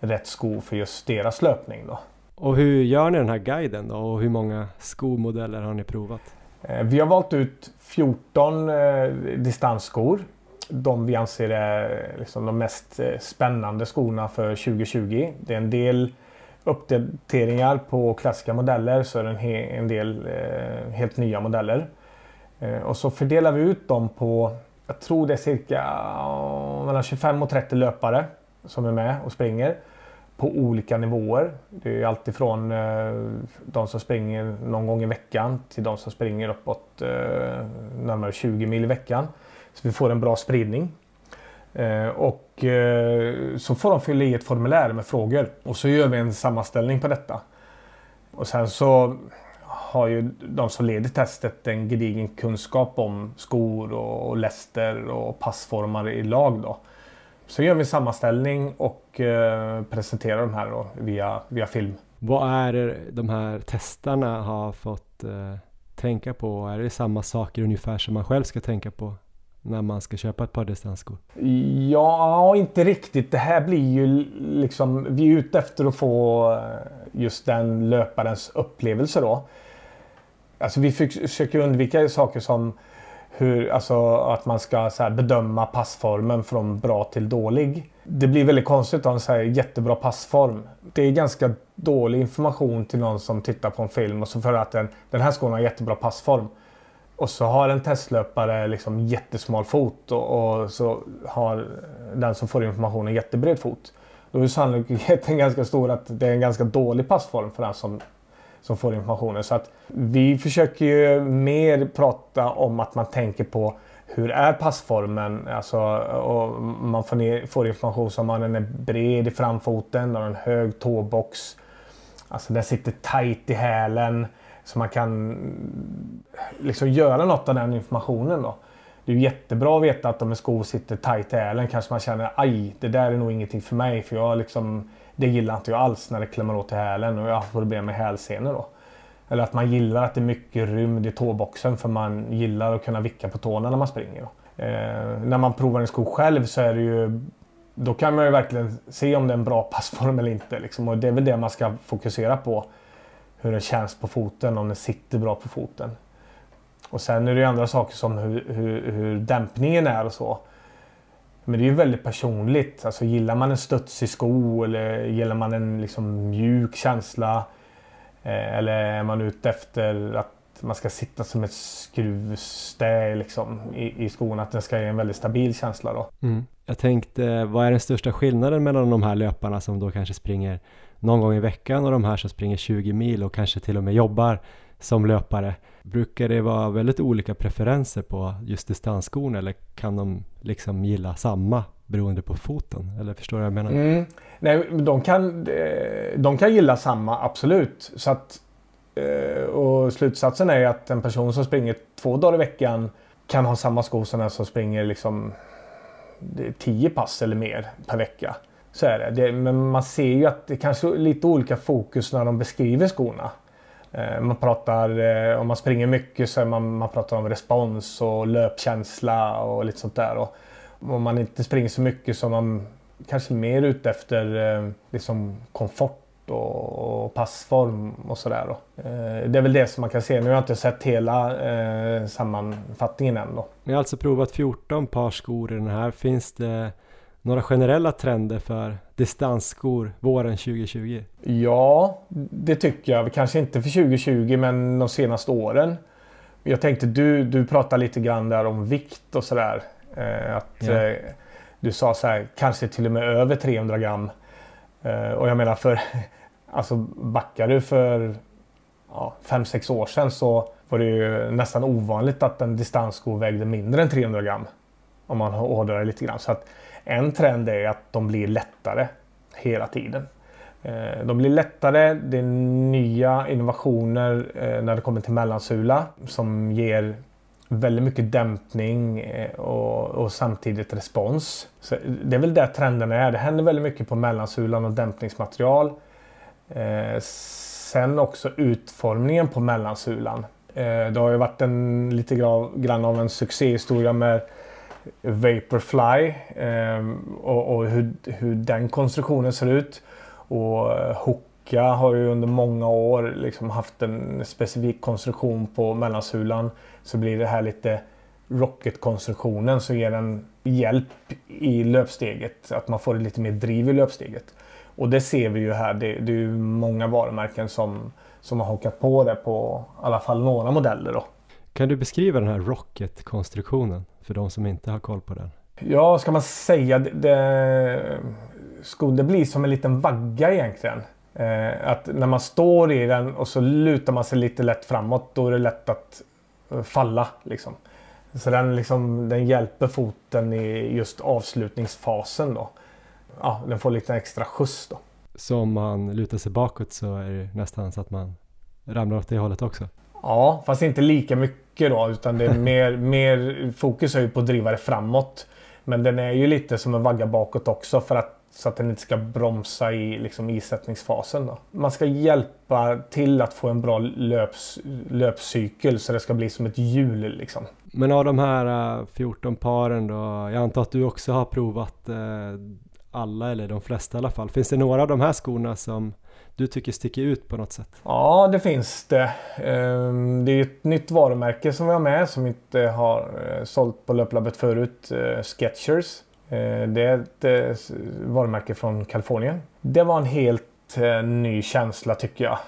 rätt sko för just deras löpning. Då. Och hur gör ni den här guiden då? Och hur många skomodeller har ni provat? Eh, vi har valt ut 14 eh, distansskor. De vi anser är liksom de mest eh, spännande skorna för 2020. Det är en del uppdateringar på klassiska modeller så är det en, en del eh, helt nya modeller. Eh, och så fördelar vi ut dem på jag tror det är cirka mellan 25 och 30 löpare som är med och springer på olika nivåer. Det är alltifrån eh, de som springer någon gång i veckan till de som springer uppåt eh, närmare 20 mil i veckan. Så vi får en bra spridning. Eh, och så får de fylla i ett formulär med frågor och så gör vi en sammanställning på detta. Och sen så har ju de som leder testet en gedigen kunskap om skor och läster och passformar i lag. Då. Så gör vi sammanställning och eh, presenterar de här då via, via film. Vad är det de här testarna har fått eh, tänka på? Är det samma saker ungefär som man själv ska tänka på när man ska köpa ett par distansskor? Ja, inte riktigt. Det här blir ju liksom, vi är ute efter att få eh, just den löparens upplevelse då. Alltså vi försöker undvika saker som hur, alltså, att man ska så här, bedöma passformen från bra till dålig. Det blir väldigt konstigt att ha en så här, jättebra passform. Det är ganska dålig information till någon som tittar på en film och så för att den, den här skon har jättebra passform. Och så har en testlöpare liksom jättesmal fot och, och så har den som får informationen jättebred fot. Då är sannolikheten ganska stor att det är en ganska dålig passform för den som som får informationen. Så att vi försöker ju mer prata om att man tänker på hur är passformen? Alltså, och man får, ner, får information som att den är bred i framfoten, har en hög tåbox. Alltså den sitter tight i hälen. Så man kan liksom göra något av den informationen då. Det är ju jättebra att veta att om en sko sitter tight i hälen kanske man känner aj, det där är nog ingenting för mig. För jag liksom, det gillar inte jag alls när det klämmer åt i hälen och jag har problem med hälsenor då. Eller att man gillar att det är mycket rymd i tåboxen för man gillar att kunna vicka på tårna när man springer. Eh, när man provar en sko själv så är det ju då kan man ju verkligen se om det är en bra passform eller inte. Liksom. Och det är väl det man ska fokusera på. Hur den känns på foten, om den sitter bra på foten. Och sen är det ju andra saker som hur, hur, hur dämpningen är och så. Men det är ju väldigt personligt. Alltså gillar man en studsig sko eller gillar man en liksom mjuk känsla? Eh, eller är man ute efter att man ska sitta som ett skruvstäd liksom, i, i skon, att den ska ge en väldigt stabil känsla då. Mm. Jag tänkte, vad är den största skillnaden mellan de här löparna som då kanske springer någon gång i veckan och de här som springer 20 mil och kanske till och med jobbar som löpare? Brukar det vara väldigt olika preferenser på just distansskorna eller kan de liksom gilla samma beroende på foten? Eller förstår du vad jag menar? Mm. Nej, de kan, eh, de kan gilla samma, absolut. Så att, eh, och slutsatsen är att en person som springer två dagar i veckan kan ha samma skor som den som springer liksom tio pass eller mer per vecka. Så är det. det. Men man ser ju att det kanske är lite olika fokus när de beskriver skorna. Eh, man pratar, eh, om man springer mycket så är man, man pratar om respons och löpkänsla och lite sånt där. Och om man inte springer så mycket så är man kanske mer ute efter eh, liksom komfort och, passform och sådär. Det är väl det som man kan se. Nu har jag inte sett hela eh, sammanfattningen än då. Ni har alltså provat 14 par skor i den här. Finns det några generella trender för distansskor våren 2020? Ja, det tycker jag. Kanske inte för 2020 men de senaste åren. Jag tänkte du, du pratade lite grann där om vikt och sådär. Eh, att ja. eh, du sa så här, kanske till och med över 300 gram. Eh, och jag menar för, alltså backar du för 5-6 ja, år sedan så var det ju nästan ovanligt att en distanssko vägde mindre än 300 gram. Om man hårdrar det lite grann. Så att en trend är att de blir lättare hela tiden. Eh, de blir lättare, det är nya innovationer eh, när det kommer till mellansula som ger väldigt mycket dämpning eh, och, och, samtidigt respons. Så det är väl där trenden är. Det händer väldigt mycket på mellansulan och dämpningsmaterial. Eh, sen också utformningen på mellansulan. Eh, det har ju varit en lite grann av en succéhistoria med Vaporfly eh, och, och hur, hur den konstruktionen ser ut. Och eh, Hoka har ju under många år liksom haft en specifik konstruktion på mellansulan. Så blir det här lite rocket-konstruktionen som ger en hjälp i löpsteget. Att man får lite mer driv i löpsteget. Och det ser vi ju här. Det, det är ju många varumärken som, som har hakat på det på i alla fall några modeller. Då. Kan du beskriva den här rocket-konstruktionen för de som inte har koll på den? Ja, ska man säga det, det, det blir som en liten vagga egentligen. Eh, att när man står i den och så lutar man sig lite lätt framåt då är det lätt att eh, falla. Liksom. Så den, liksom, den hjälper foten i just avslutningsfasen. Då. Ja, den får lite extra skjuts då. Så om man lutar sig bakåt så är det nästan så att man ramlar åt det hållet också? Ja, fast inte lika mycket då utan det är mer, mer fokus är ju på att driva det framåt. Men den är ju lite som en vagga bakåt också för att så att den inte ska bromsa i liksom, isättningsfasen. Då. Man ska hjälpa till att få en bra löps, löpcykel så det ska bli som ett hjul. Liksom. Men av de här 14 äh, paren då, jag antar att du också har provat eh, alla eller de flesta i alla fall. Finns det några av de här skorna som du tycker sticker ut på något sätt? Ja, det finns det. Ehm, det är ett nytt varumärke som vi har med som inte har eh, sålt på Löplabbet förut. Eh, Sketchers. Eh, det är ett varumärke från Kalifornien. Det var en helt ny känsla tycker jag.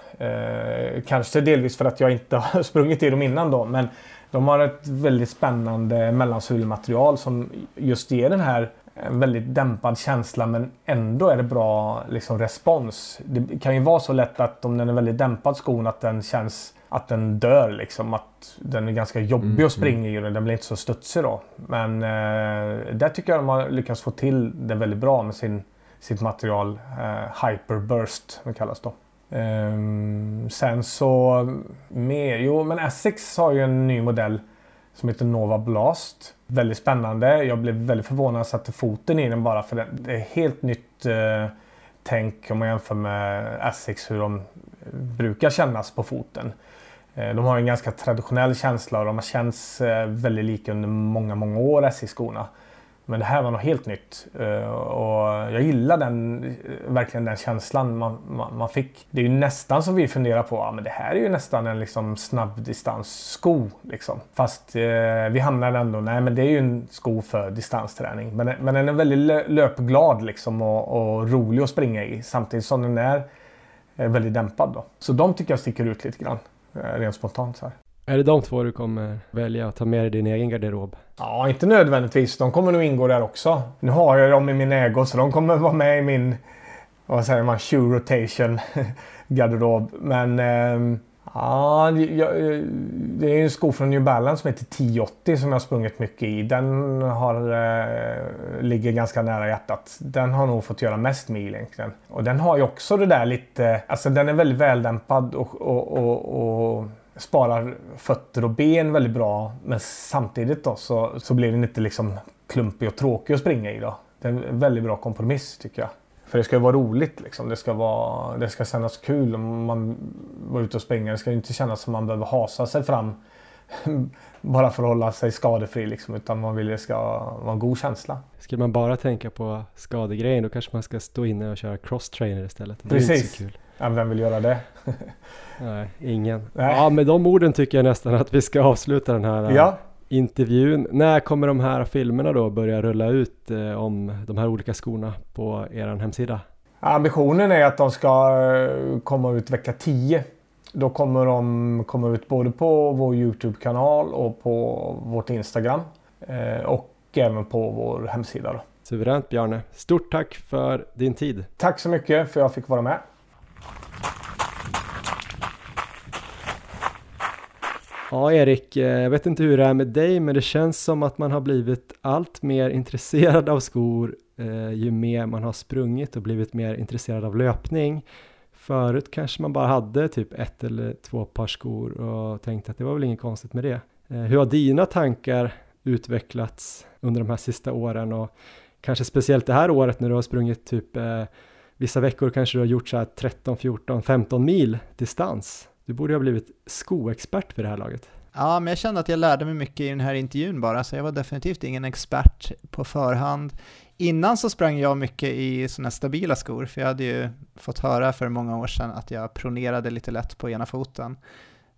Kanske delvis för att jag inte har sprungit i dem innan då. Men de har ett väldigt spännande mellansulmaterial som just ger den här väldigt dämpad känsla men ändå är det bra liksom, respons. Det kan ju vara så lätt att om den är väldigt dämpad skon att den känns att den dör liksom. Att den är ganska jobbig mm, att springa i och den blir inte så studsig då. Men eh, där tycker jag de har lyckats få till det väldigt bra med sin, sitt material. Eh, Hyperburst, det kallas då. Um, sen så mer, jo men Essex har ju en ny modell som heter Nova Blast. Väldigt spännande. Jag blev väldigt förvånad när jag satte foten i den bara för det är helt nytt eh, tänk om man jämför med Essex hur de brukar kännas på foten. Eh, de har en ganska traditionell känsla och de har känts eh, väldigt lika under många, många år Essex-skorna. Men det här var något helt nytt. Eh, och jag gillar den, eh, verkligen den känslan man, man, man, fick. Det är ju nästan som vi funderar på, ja, men det här är ju nästan en liksom snabbdistanssko. Liksom. Fast eh, vi hamnade ändå, nej men det är ju en sko för distansträning. Men, men den är väldigt löpglad liksom och, och rolig att springa i samtidigt som den är eh, väldigt dämpad. Då. Så de tycker jag sticker ut lite grann, rent spontant. Så här. Är det de två du kommer välja att ta med i din egen garderob? Ja, inte nödvändigtvis. De kommer nog ingå där också. Nu har jag dem i min ägo så de kommer vara med i min, vad säger man, shoe rotation garderob. Men eh, ja, det är en sko från New Balance som heter 1080 som jag har sprungit mycket i. Den har, eh, ligger ganska nära hjärtat. Den har nog fått göra mest mil egentligen. Och den har ju också det där lite, alltså den är väldigt väldämpad och, och, och, och sparar fötter och ben väldigt bra. Men samtidigt då så, så blir den inte liksom klumpig och tråkig att springa i. Då. Det är en väldigt bra kompromiss tycker jag. För det ska ju vara roligt liksom. Det ska, vara, det ska kännas kul om man var ute och springer. Det ska inte kännas som man behöver hasa sig fram bara för att hålla sig skadefri liksom. Utan man vill det ska vara en god känsla. Ska man bara tänka på skadegrejen då kanske man ska stå inne och köra cross-trainer istället. Det Precis. är inte så kul. Ja, vem vill göra det? Nej, ingen. Nej. Ja, med de orden tycker jag nästan att vi ska avsluta den här ja. intervjun. När kommer de här filmerna då börja rulla ut eh, om de här olika skorna på er hemsida? Ambitionen är att de ska eh, komma ut vecka 10. Då kommer de komma ut både på vår Youtube-kanal och på vårt Instagram. Eh, och även på vår hemsida. Då. Suveränt Bjarne. Stort tack för din tid. Tack så mycket för att jag fick vara med. Ja, Erik, eh, jag vet inte hur det är med dig, men det känns som att man har blivit allt mer intresserad av skor eh, ju mer man har sprungit och blivit mer intresserad av löpning. Förut kanske man bara hade typ ett eller två par skor och tänkte att det var väl inget konstigt med det. Eh, hur har dina tankar utvecklats under de här sista åren och kanske speciellt det här året när du har sprungit typ eh, vissa veckor kanske du har gjort så här 13, 14, 15 mil distans. Du borde ha blivit skoexpert för det här laget. Ja, men jag kände att jag lärde mig mycket i den här intervjun bara, så jag var definitivt ingen expert på förhand. Innan så sprang jag mycket i sådana stabila skor, för jag hade ju fått höra för många år sedan att jag pronerade lite lätt på ena foten.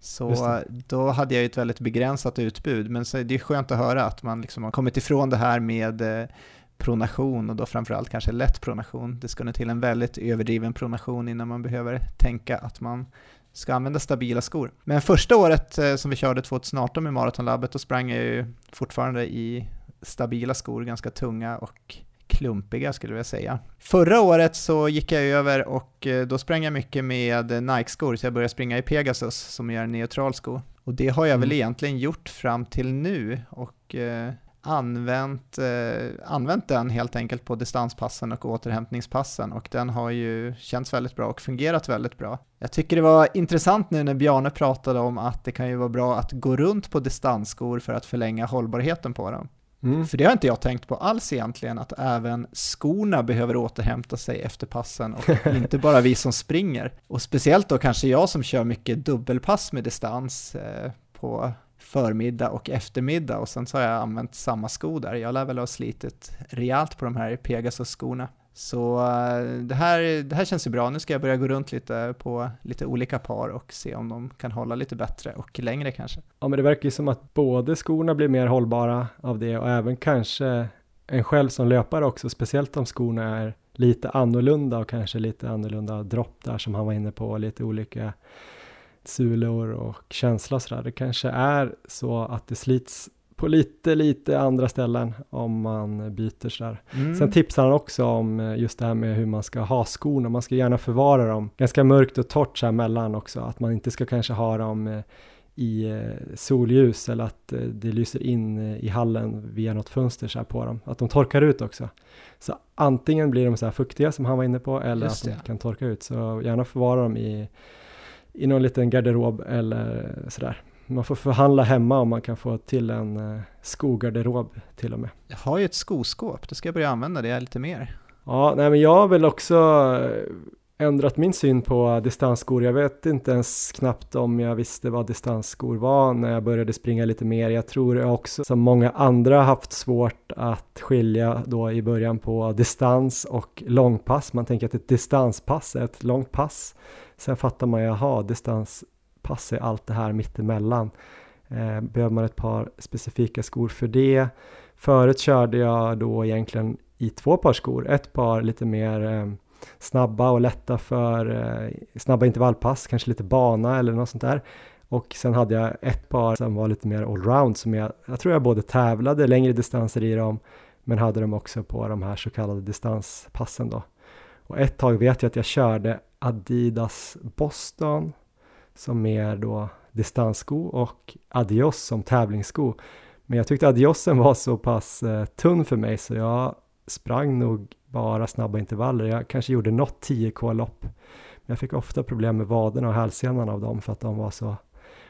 Så då hade jag ju ett väldigt begränsat utbud, men så det är skönt att höra att man liksom har kommit ifrån det här med eh, pronation och då framförallt kanske lätt pronation. Det ska nu till en väldigt överdriven pronation innan man behöver tänka att man ska använda stabila skor. Men första året eh, som vi körde 2018 med Maratonlabbet, då sprang jag ju fortfarande i stabila skor, ganska tunga och klumpiga skulle jag säga. Förra året så gick jag över och eh, då sprang jag mycket med Nike-skor, så jag började springa i Pegasus som är en neutral sko. Och det har jag väl mm. egentligen gjort fram till nu och eh, använt, eh, använt den helt enkelt på distanspassen och återhämtningspassen och den har ju känts väldigt bra och fungerat väldigt bra. Jag tycker det var intressant nu när Bjarne pratade om att det kan ju vara bra att gå runt på distansskor för att förlänga hållbarheten på dem. Mm. För det har inte jag tänkt på alls egentligen, att även skorna behöver återhämta sig efter passen och inte bara vi som springer. Och speciellt då kanske jag som kör mycket dubbelpass med distans eh, på förmiddag och eftermiddag och sen så har jag använt samma sko där. Jag lär väl ha slitit rejält på de här Pegasus-skorna. Så eh, det här, det här känns ju bra. Nu ska jag börja gå runt lite på lite olika par och se om de kan hålla lite bättre och längre kanske. Ja, men det verkar ju som att både skorna blir mer hållbara av det och även kanske en själv som löpare också, speciellt om skorna är lite annorlunda och kanske lite annorlunda dropp där som han var inne på, lite olika sulor och känsla och sådär. Det kanske är så att det slits på lite, lite andra ställen om man byter sådär. Mm. Sen tipsar han också om eh, just det här med hur man ska ha skorna. Man ska gärna förvara dem ganska mörkt och torrt så här mellan också. Att man inte ska kanske ha dem eh, i eh, solljus eller att det lyser in i hallen via något fönster så här på dem. Att de torkar ut också. Så antingen blir de så här fuktiga som han var inne på eller att de kan torka ut. Så gärna förvara dem i, i någon liten garderob eller sådär. Man får förhandla hemma om man kan få till en uh, skogarderob till och med. Jag har ju ett skoskåp, då ska jag börja använda det lite mer. Ja, nej men jag väl också eh, ändrat min syn på distansskor. Jag vet inte ens knappt om jag visste vad distansskor var när jag började springa lite mer. Jag tror jag också som många andra haft svårt att skilja då i början på distans och långpass. Man tänker att ett distanspass är ett långt pass. Sen fattar man, ju, jaha, distanspass är allt det här mittemellan. Eh, behöver man ett par specifika skor för det? Förut körde jag då egentligen i två par skor. Ett par lite mer eh, snabba och lätta för eh, snabba intervallpass, kanske lite bana eller något sånt där. Och sen hade jag ett par som var lite mer allround som jag, jag tror jag både tävlade längre distanser i dem men hade dem också på de här så kallade distanspassen då. Och ett tag vet jag att jag körde Adidas Boston som mer då distanssko och Adios som tävlingssko. Men jag tyckte adiosen var så pass eh, tunn för mig så jag sprang nog bara snabba intervaller. Jag kanske gjorde något 10k-lopp. Men jag fick ofta problem med vaderna och hälsenan av dem för att de var så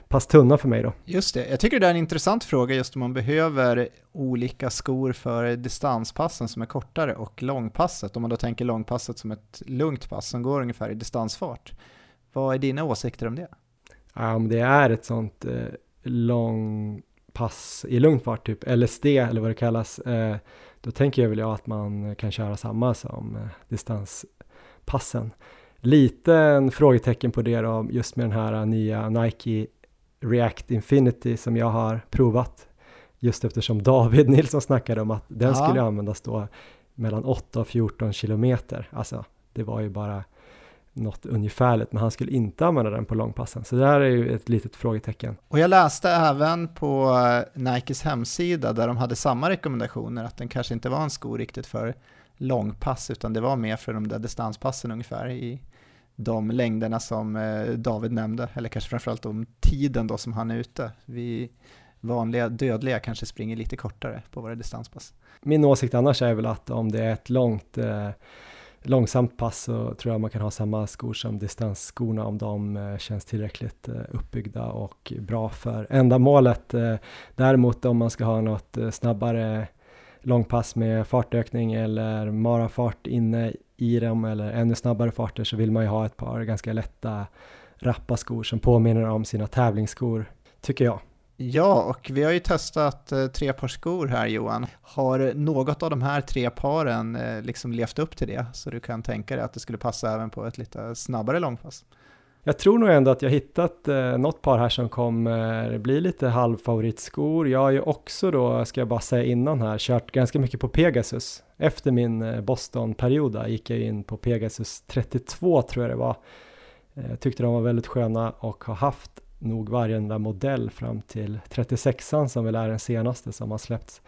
pass tunna för mig då. Just det, jag tycker det är en intressant fråga just om man behöver olika skor för distanspassen som är kortare och långpasset. Om man då tänker långpasset som ett lugnt pass som går ungefär i distansfart. Vad är dina åsikter om det? Ja, om det är ett sånt eh, långpass i lugn fart, typ LSD eller vad det kallas, eh, då tänker jag väl jag att man kan köra samma som eh, distanspassen. Liten frågetecken på det då, just med den här nya Nike React Infinity som jag har provat. Just eftersom David Nilsson snackade om att den Ja. skulle användas då mellan 8 och 14 kilometer. Alltså, det var ju bara något ungefärligt, men han skulle inte använda den på långpassen. Så det här är ju ett litet frågetecken. Och jag läste även på eh, Nikes hemsida där de hade samma rekommendationer, att den kanske inte var en sko riktigt för långpass, utan det var mer för de där distanspassen ungefär i de längderna som eh, David nämnde, eller kanske framförallt om tiden då som han är ute. Vi vanliga dödliga kanske springer lite kortare på våra distanspass. Min åsikt annars är väl att om det är ett långt eh, långsamt pass så tror jag man kan ha samma skor som distansskorna om de eh, känns tillräckligt eh, uppbyggda och bra för ändamålet. Eh, däremot om man ska ha något snabbare långpass med fartökning eller marafart inne i dem eller ännu snabbare farter så vill man ju ha ett par ganska lätta rappa skor som påminner om sina tävlingsskor, tycker jag. Ja, och vi har ju testat eh, tre par skor här Johan. Har något av de här tre paren eh, liksom levt upp till det? Så du kan tänka dig att det skulle passa även på ett lite snabbare långpass? Jag tror nog ändå att jag hittat eh, något par här som kommer bli lite halvfavoritskor. Jag har ju också då, ska jag bara säga innan här, kört ganska mycket på Pegasus. Efter min eh, Boston-period där gick jag in på Pegasus 32 tror jag det var. Jag tyckte de var väldigt sköna och har haft nog varenda modell fram till 36an som väl är den senaste som har släppts.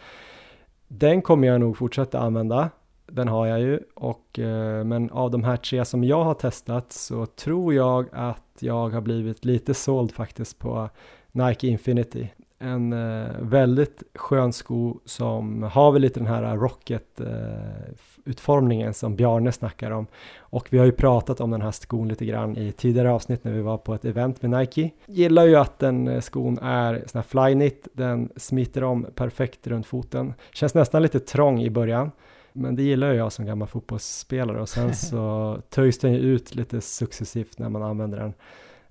Den kommer jag nog fortsätta använda. Den har jag ju och eh, men av de här tre som jag har testat så tror jag att jag har blivit lite såld faktiskt på Nike Infinity. En eh, väldigt skön sko som har väl lite den här rocket eh, utformningen som Bjarne snackar om. Och vi har ju pratat om den här skon lite grann i tidigare avsnitt när vi var på ett event med Nike. Gillar ju att den eh, skon är sån här flyknit, den smiter om perfekt runt foten. Känns nästan lite trång i början. Men det gillar ju jag som gammal fotbollsspelare och sen så töjs den ju ut lite successivt när man använder den.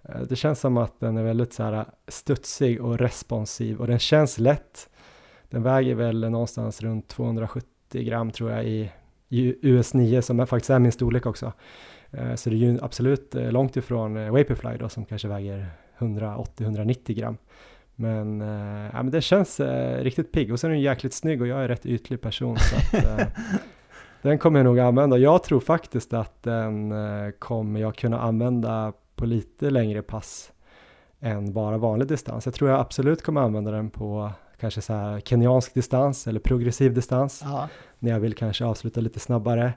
Eh, Det känns som att den är väldigt så här studsig och responsiv och den känns lätt. Den väger väl någonstans runt 270 gram tror jag i US 9 som är, faktiskt är min storlek också. Eh, Så det är ju absolut eh, långt ifrån eh, Vaporfly då som kanske väger 180-190 gram. Men, ja, men det känns riktigt pigg och sen är den jäkligt snygg och jag är rätt ytlig person så att, den kommer jag nog använda. Jag tror faktiskt att den kommer jag kunna använda på lite längre pass än bara vanlig distans. Jag tror jag absolut kommer använda den på kanske så här kenyansk distans eller progressiv distans. Ja. När jag vill kanske avsluta lite snabbare.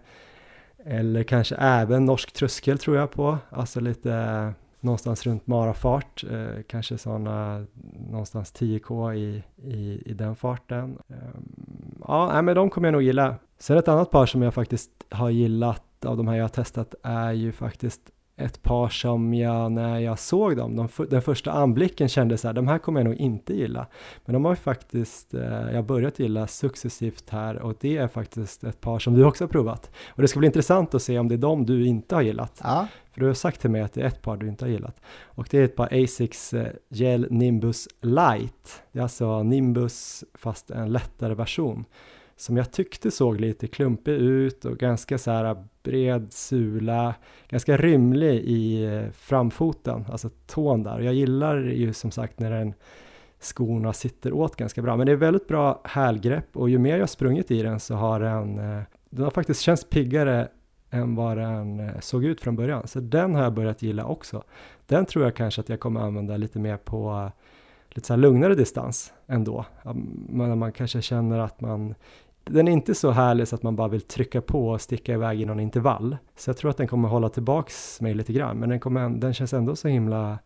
Eller kanske även norsk tröskel tror jag på, alltså lite eh, någonstans runt marafart, eh, kanske sådana någonstans 10k i, i, i den farten. Um, ja, men de kommer jag nog gilla. Sen ett annat par som jag faktiskt har gillat av de här jag har testat är ju faktiskt ett par som jag, när jag såg dem, de, den första anblicken kände så här, de här kommer jag nog inte gilla. Men de har ju faktiskt, eh, jag börjat gilla successivt här och det är faktiskt ett par som du också har provat. Och det ska bli intressant att se om det är de du inte har gillat. Ja. För du har sagt till mig att det är ett par du inte har gillat. Och det är ett par Asics eh, Gel Nimbus Light. Det är alltså Nimbus fast en lättare version som jag tyckte såg lite klumpig ut och ganska så här bred sula, ganska rymlig i eh, framfoten, alltså tån där. Jag gillar ju som sagt när den skorna sitter åt ganska bra, men det är väldigt bra hälgrepp och ju mer jag sprungit i den så har den, eh, den har faktiskt känts piggare än vad den eh, såg ut från början. Så den har jag börjat gilla också. Den tror jag kanske att jag kommer använda lite mer på lite så här lugnare distans ändå. Men man kanske känner att man den är inte så härlig så att man bara vill trycka på och sticka iväg i någon intervall. Så jag tror att den kommer hålla tillbaks mig lite grann, men den, kommer, den känns ändå så himla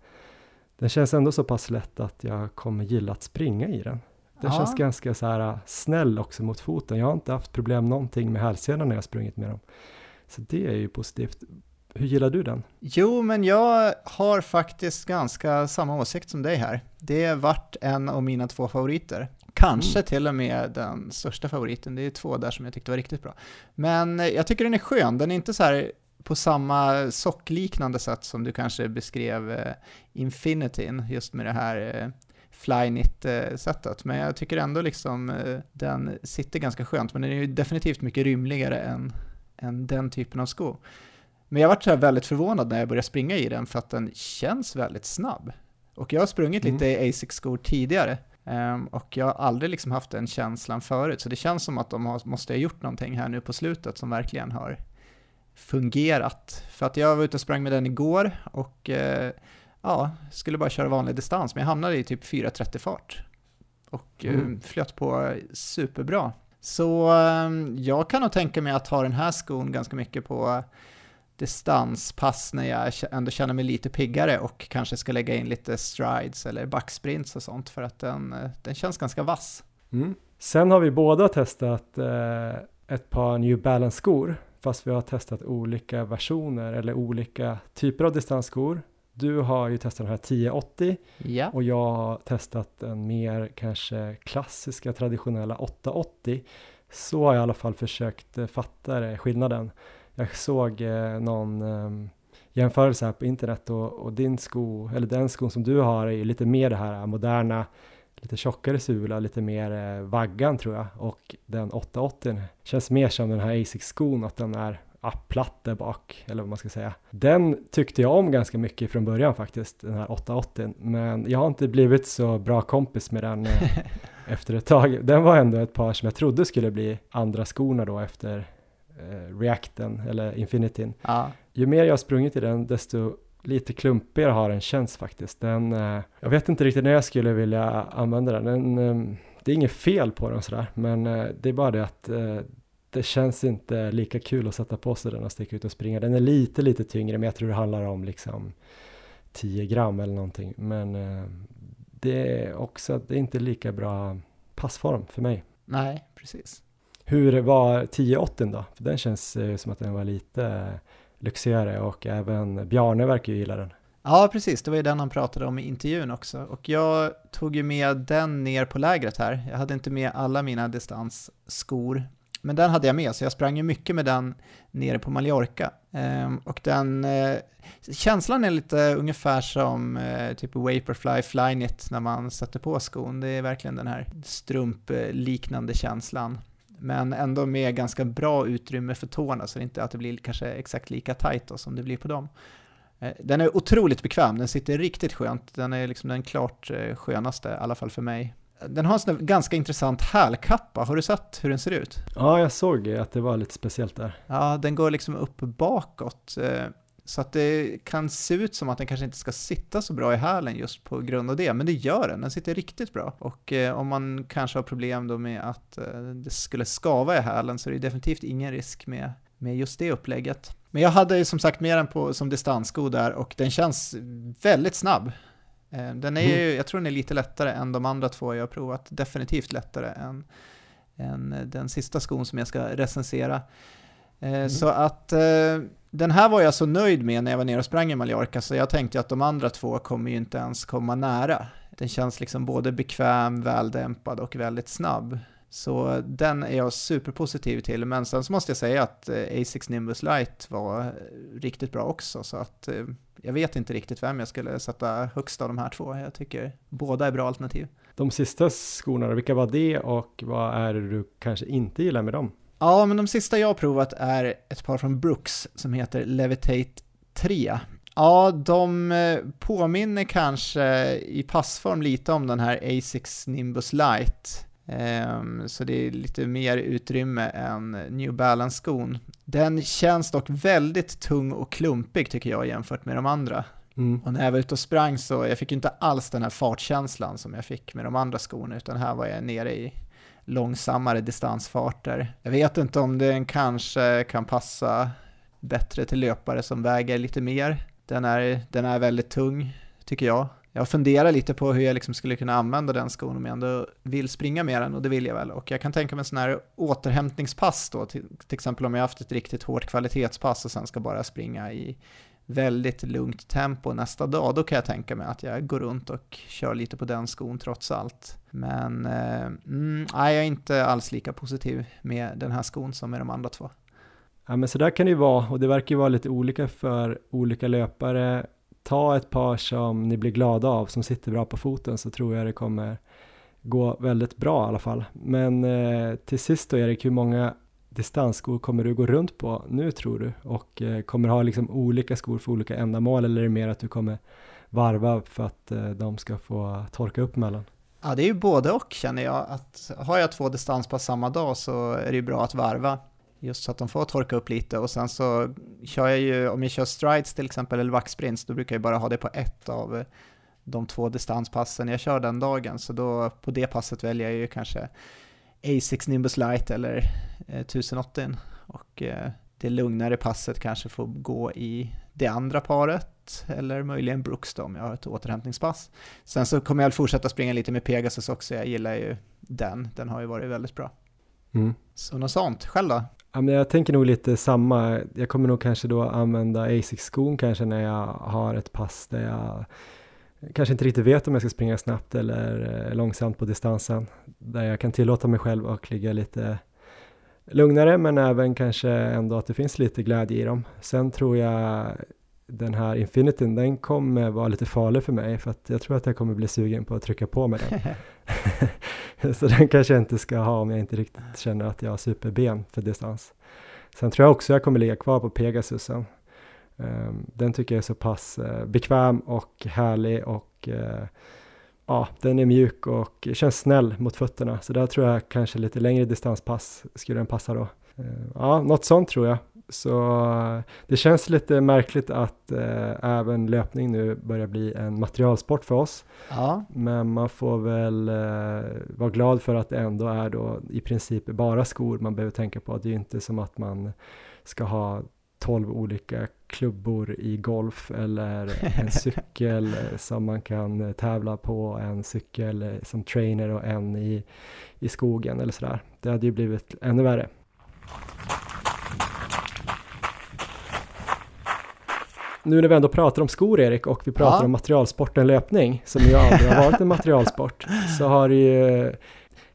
den känns ändå så pass lätt att jag kommer gilla att springa i den. Den ja. känns ganska så här äh, snäll också mot foten. Jag har inte haft problem någonting med hälsenan när jag sprungit med dem. Så det är ju positivt. Hur gillar du den? Jo, men jag har faktiskt ganska samma åsikt som dig här. Det har varit en av mina två favoriter. Kanske mm. till och med den största favoriten. Det är två där som jag tyckte var riktigt bra. Men jag tycker den är skön. Den är inte så här på samma sockliknande sätt som du kanske beskrev eh, Infinityn, just med det här eh, Flyknit-sättet. Men jag tycker ändå liksom eh, den sitter ganska skönt, men den är ju definitivt mycket rymligare än, än den typen av sko. Men jag så här väldigt förvånad när jag började springa i den för att den känns väldigt snabb. Och jag har sprungit mm. lite i Asics-skor tidigare Um, och jag har aldrig liksom haft den känslan förut, så det känns som att de har, måste ha gjort någonting här nu på slutet som verkligen har fungerat. För att jag var ute och sprang med den igår och uh, ja, skulle bara köra vanlig distans, men jag hamnade i typ 4.30 fart och uh, mm. flöt på superbra. Så um, jag kan nog tänka mig att ha den här skon ganska mycket på distanspass när jag ändå känner mig lite piggare och kanske ska lägga in lite strides eller backsprints och sånt för att den, eh, den känns ganska vass. Mm. Sen har vi båda testat eh, ett par New Balance-skor fast vi har testat olika versioner eller olika typer av distansskor. Du har ju testat den här 1080 ja. och jag har testat den mer kanske klassiska traditionella 880. Så har jag i alla fall försökt eh, fatta det, skillnaden jag såg eh, någon eh, jämförelse här på internet och, och, din sko, eller den skon som du har är ju lite mer det här moderna, lite tjockare sula, lite mer eh, vaggan tror jag och den 880 känns mer som den här Asics-skon, att den är ja, platt där bak, eller vad man ska säga. Den tyckte jag om ganska mycket från början faktiskt, den här 880, men jag har inte blivit så bra kompis med den eh, efter ett tag. Den var ändå ett par som jag trodde skulle bli andra skorna då efter Reacten eller Infinityn. Ja. Ju mer jag har sprungit i den desto lite klumpigare har den känts faktiskt. Den, eh, jag vet inte riktigt när jag skulle vilja använda den. den eh, det är inget fel på den sådär, men eh, det är bara det att eh, det känns inte lika kul att sätta på sig den och sticka ut och springa. Den är lite, lite tyngre, men jag tror det handlar om liksom 10 gram eller någonting. Men eh, det är också, det är inte lika bra passform för mig. Nej, precis. Hur var 1080 då? För den känns eh, som att den var lite eh, lyxigare och även Bjarne verkar ju gilla den. Ja, precis. Det var ju den han pratade om i intervjun också. Och jag tog ju med den ner på lägret här. Jag hade inte med alla mina distansskor. Men den hade jag med, så jag sprang ju mycket med den nere på Mallorca. Ehm, och den, eh, känslan är lite ungefär som eh, typ Vaporfly Flyknit när man sätter på skon. Det är verkligen den här strumpliknande eh, känslan men ändå med ganska bra utrymme för tårna så det är inte att det blir kanske exakt lika tight då, som det blir på dem. Eh, den är otroligt bekväm, den sitter riktigt skönt, den är liksom den klart eh, skönaste, i alla fall för mig. Den har en sån ganska intressant hälkappa, har du sett hur den ser ut? Ja, jag såg att det var lite speciellt där. Ja, den går liksom upp bakåt. Eh, Så att det kan se ut som att den kanske inte ska sitta så bra i hälen just på grund av det, men det gör den. Den sitter riktigt bra. Och eh, om man kanske har problem då med att eh, det skulle skava i hälen så är det definitivt ingen risk med, med just det upplägget. Men jag hade som sagt med den på, som distanssko där och den känns väldigt snabb. Eh, den är ju, jag tror den är lite lättare än de andra två jag har provat, definitivt lättare än, än den sista skon som jag ska recensera. Mm. Så att den här var jag så nöjd med när jag var nere och sprang i Mallorca så jag tänkte att de andra två kommer ju inte ens komma nära. Den känns liksom både bekväm, väldämpad och väldigt snabb. Så den är jag superpositiv till, men sen så måste jag säga att eh, A6 Nimbus Light var eh, riktigt bra också, så att eh, jag vet inte riktigt vem jag skulle sätta högst av de här två. Jag tycker båda är bra alternativ. De sista skorna, vilka var det och vad är det du kanske inte gillar med dem? Ja, men de sista jag har provat är ett par från Brooks som heter Levitate 3. Ja, de eh, påminner kanske i passform lite om den här Asics Nimbus Light. Um, så det är lite mer utrymme än New Balance-skon. Den känns dock väldigt tung och klumpig tycker jag jämfört med de andra. Mm. Och när jag var ute och sprang så jag fick inte alls den här fartkänslan som jag fick med de andra skorna utan här var jag nere i långsammare distansfarter. Jag vet inte om den kanske kan passa bättre till löpare som väger lite mer. Den är, den är väldigt tung, tycker jag. Jag funderar lite på hur jag liksom skulle kunna använda den skon om jag ändå vill springa med den och det vill jag väl. Och jag kan tänka mig en sån här återhämtningspass då, till, till exempel om jag haft ett riktigt hårt kvalitetspass och sen ska bara springa i väldigt lugnt tempo nästa dag, då kan jag tänka mig att jag går runt och kör lite på den skon trots allt. Men eh, mm, jag är inte alls lika positiv med den här skon som med de andra två. Ja men så där kan det ju vara och det verkar ju vara lite olika för olika löpare. Ta ett par som ni blir glada av som sitter bra på foten så tror jag det kommer gå väldigt bra i alla fall. Men eh, till sist då Erik, hur många distansskor kommer du gå runt på nu tror du? Och eh, kommer ha liksom olika skor för olika ändamål eller är det mer att du kommer varva för att eh, de ska få torka upp mellan? Ja, det är ju både och känner jag. Att har jag två distanspass samma dag så är det ju bra att varva. Just så att de får torka upp lite och sen så kör jag ju, om jag kör strides till exempel eller vaxsprints, då brukar jag bara ha det på ett av eh, de två distanspassen jag kör den dagen. Så då på det passet väljer jag ju kanske A6 Nimbus Light eller eh, 1080 och eh, det lugnare passet kanske får gå i det andra paret eller möjligen Brooks då om jag har ett återhämtningspass. Sen så kommer jag fortsätta springa lite med Pegasus också, jag gillar ju den, den har ju varit väldigt bra. Mm. Så något sånt, själv då? Ja, men jag tänker nog lite samma, jag kommer nog kanske då använda Asics-skon kanske när jag har ett pass där jag kanske inte riktigt vet om jag ska springa snabbt eller eh, långsamt på distansen. Där jag kan tillåta mig själv att ligga lite lugnare men även kanske ändå att det finns lite glädje i dem. Sen tror jag den här Infinityn, den kommer vara lite farlig för mig för att jag tror att jag kommer bli sugen på att trycka på med den. så den kanske jag inte ska ha om jag inte riktigt känner att jag har superben för distans. Sen tror jag också jag kommer ligga kvar på Pegasusen. Ehm, den tycker jag är så pass eh, bekväm och härlig och eh, ja, den är mjuk och känns snäll mot fötterna. Så där tror jag kanske lite längre distanspass skulle den passa då. Ehm, ja, något sånt tror jag. Så det känns lite märkligt att eh, även löpning nu börjar bli en materialsport för oss. Ja. Men man får väl eh, vara glad för att det ändå är då i princip bara skor man behöver tänka på. Det är ju inte som att man ska ha tolv olika klubbor i golf eller en cykel som man kan tävla på, en cykel som trainer och en i, i skogen eller sådär. Det hade ju blivit ännu värre. Nu när vi ändå pratar om skor Erik och vi pratar ja. om materialsporten löpning som ju aldrig har varit en materialsport så har det ju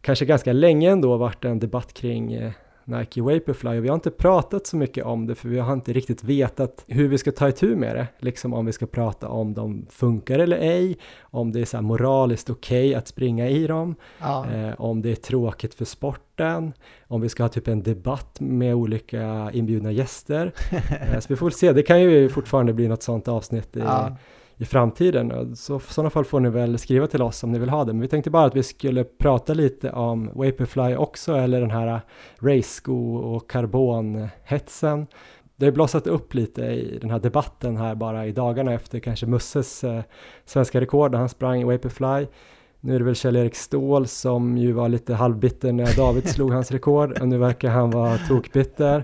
kanske ganska länge ändå varit en debatt kring eh, Nike Vaporfly och vi har inte pratat så mycket om det för vi har inte riktigt vetat hur vi ska ta itu med det. Liksom om vi ska prata om de funkar eller ej, om det är så moraliskt okej okay att springa i dem, ja. eh, om det är tråkigt för sporten, om vi ska ha typ en debatt med olika inbjudna gäster. eh, så vi får väl se, det kan ju fortfarande bli något sånt avsnitt i, ja i framtiden. Så i sådana fall får ni väl skriva till oss om ni vill ha det. Men vi tänkte bara att vi skulle prata lite om Vaporfly också, eller den här race-sko och karbonhetsen. det har blossat upp lite i den här debatten här bara i dagarna efter kanske Musses eh, svenska rekord när han sprang i Vaporfly. Nu är det väl Kjell-Erik Ståhl som ju var lite halvbitter när David slog hans rekord och nu verkar han vara tokbitter.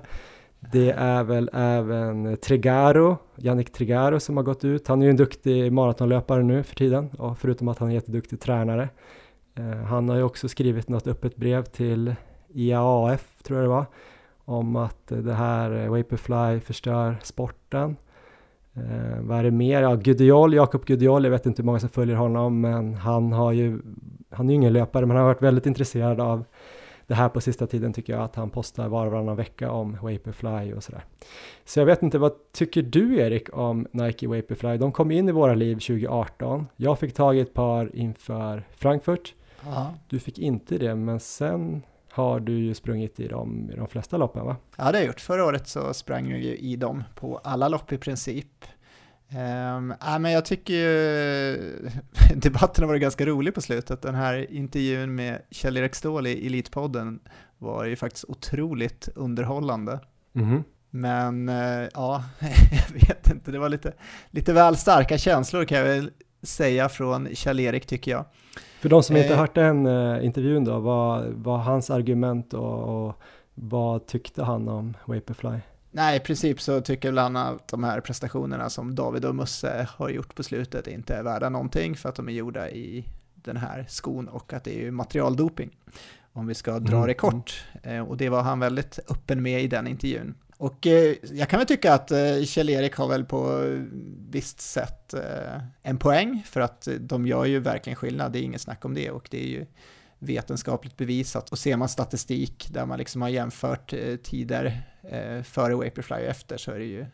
Det är väl även Tregaro, Jannik Tregaro som har gått ut. Han är ju en duktig maratonlöpare nu för tiden och förutom att han är en jätteduktig tränare. Eh, han har ju också skrivit något öppet brev till IAAF tror jag det var om att det här Vaporfly förstör sporten. Eh, vad är det mer? Ja, Gudiol, Jakob Gudiol, jag vet inte hur många som följer honom, men han har ju, han är ju ingen löpare, men han har varit väldigt intresserad av det här på sista tiden tycker jag att han postar var och varannan vecka om Vaporfly och sådär. Så jag vet inte, vad tycker du Erik om Nike Vaporfly? De kom in i våra liv 2018. Jag fick tag i ett par inför Frankfurt. Aha. Du fick inte det, men sen har du ju sprungit i dem i de flesta loppen va? Ja, det har jag gjort. Förra året så sprang jag ju i dem på alla lopp i princip. Um, äh, men jag tycker ju debatten har varit ganska rolig på slutet. Den här intervjun med Kjell-Erik Ståhl i Elitpodden var ju faktiskt otroligt underhållande. Mm. Men uh, ja, jag vet inte, det var lite, lite väl starka känslor kan jag väl säga från Kjell-Erik tycker jag. För de som inte eh, hört den uh, intervjun då, vad var hans argument och, och vad tyckte han om Vaporfly? Nej, i princip så tycker väl han att de här prestationerna som David och Musse har gjort på slutet inte är värda någonting för att de är gjorda i den här skon och att det är ju materialdoping. Om vi ska dra mm. det kort. Eh, och det var han väldigt öppen med i den intervjun. Och eh, jag kan väl tycka att eh, Kjell-Erik har väl på visst sätt en poäng för att de gör ju verkligen skillnad, det är inget snack om det och det är ju vetenskapligt bevisat. Och ser man statistik där man liksom har jämfört eh, tider eh, före Vaporfly och efter så är det ju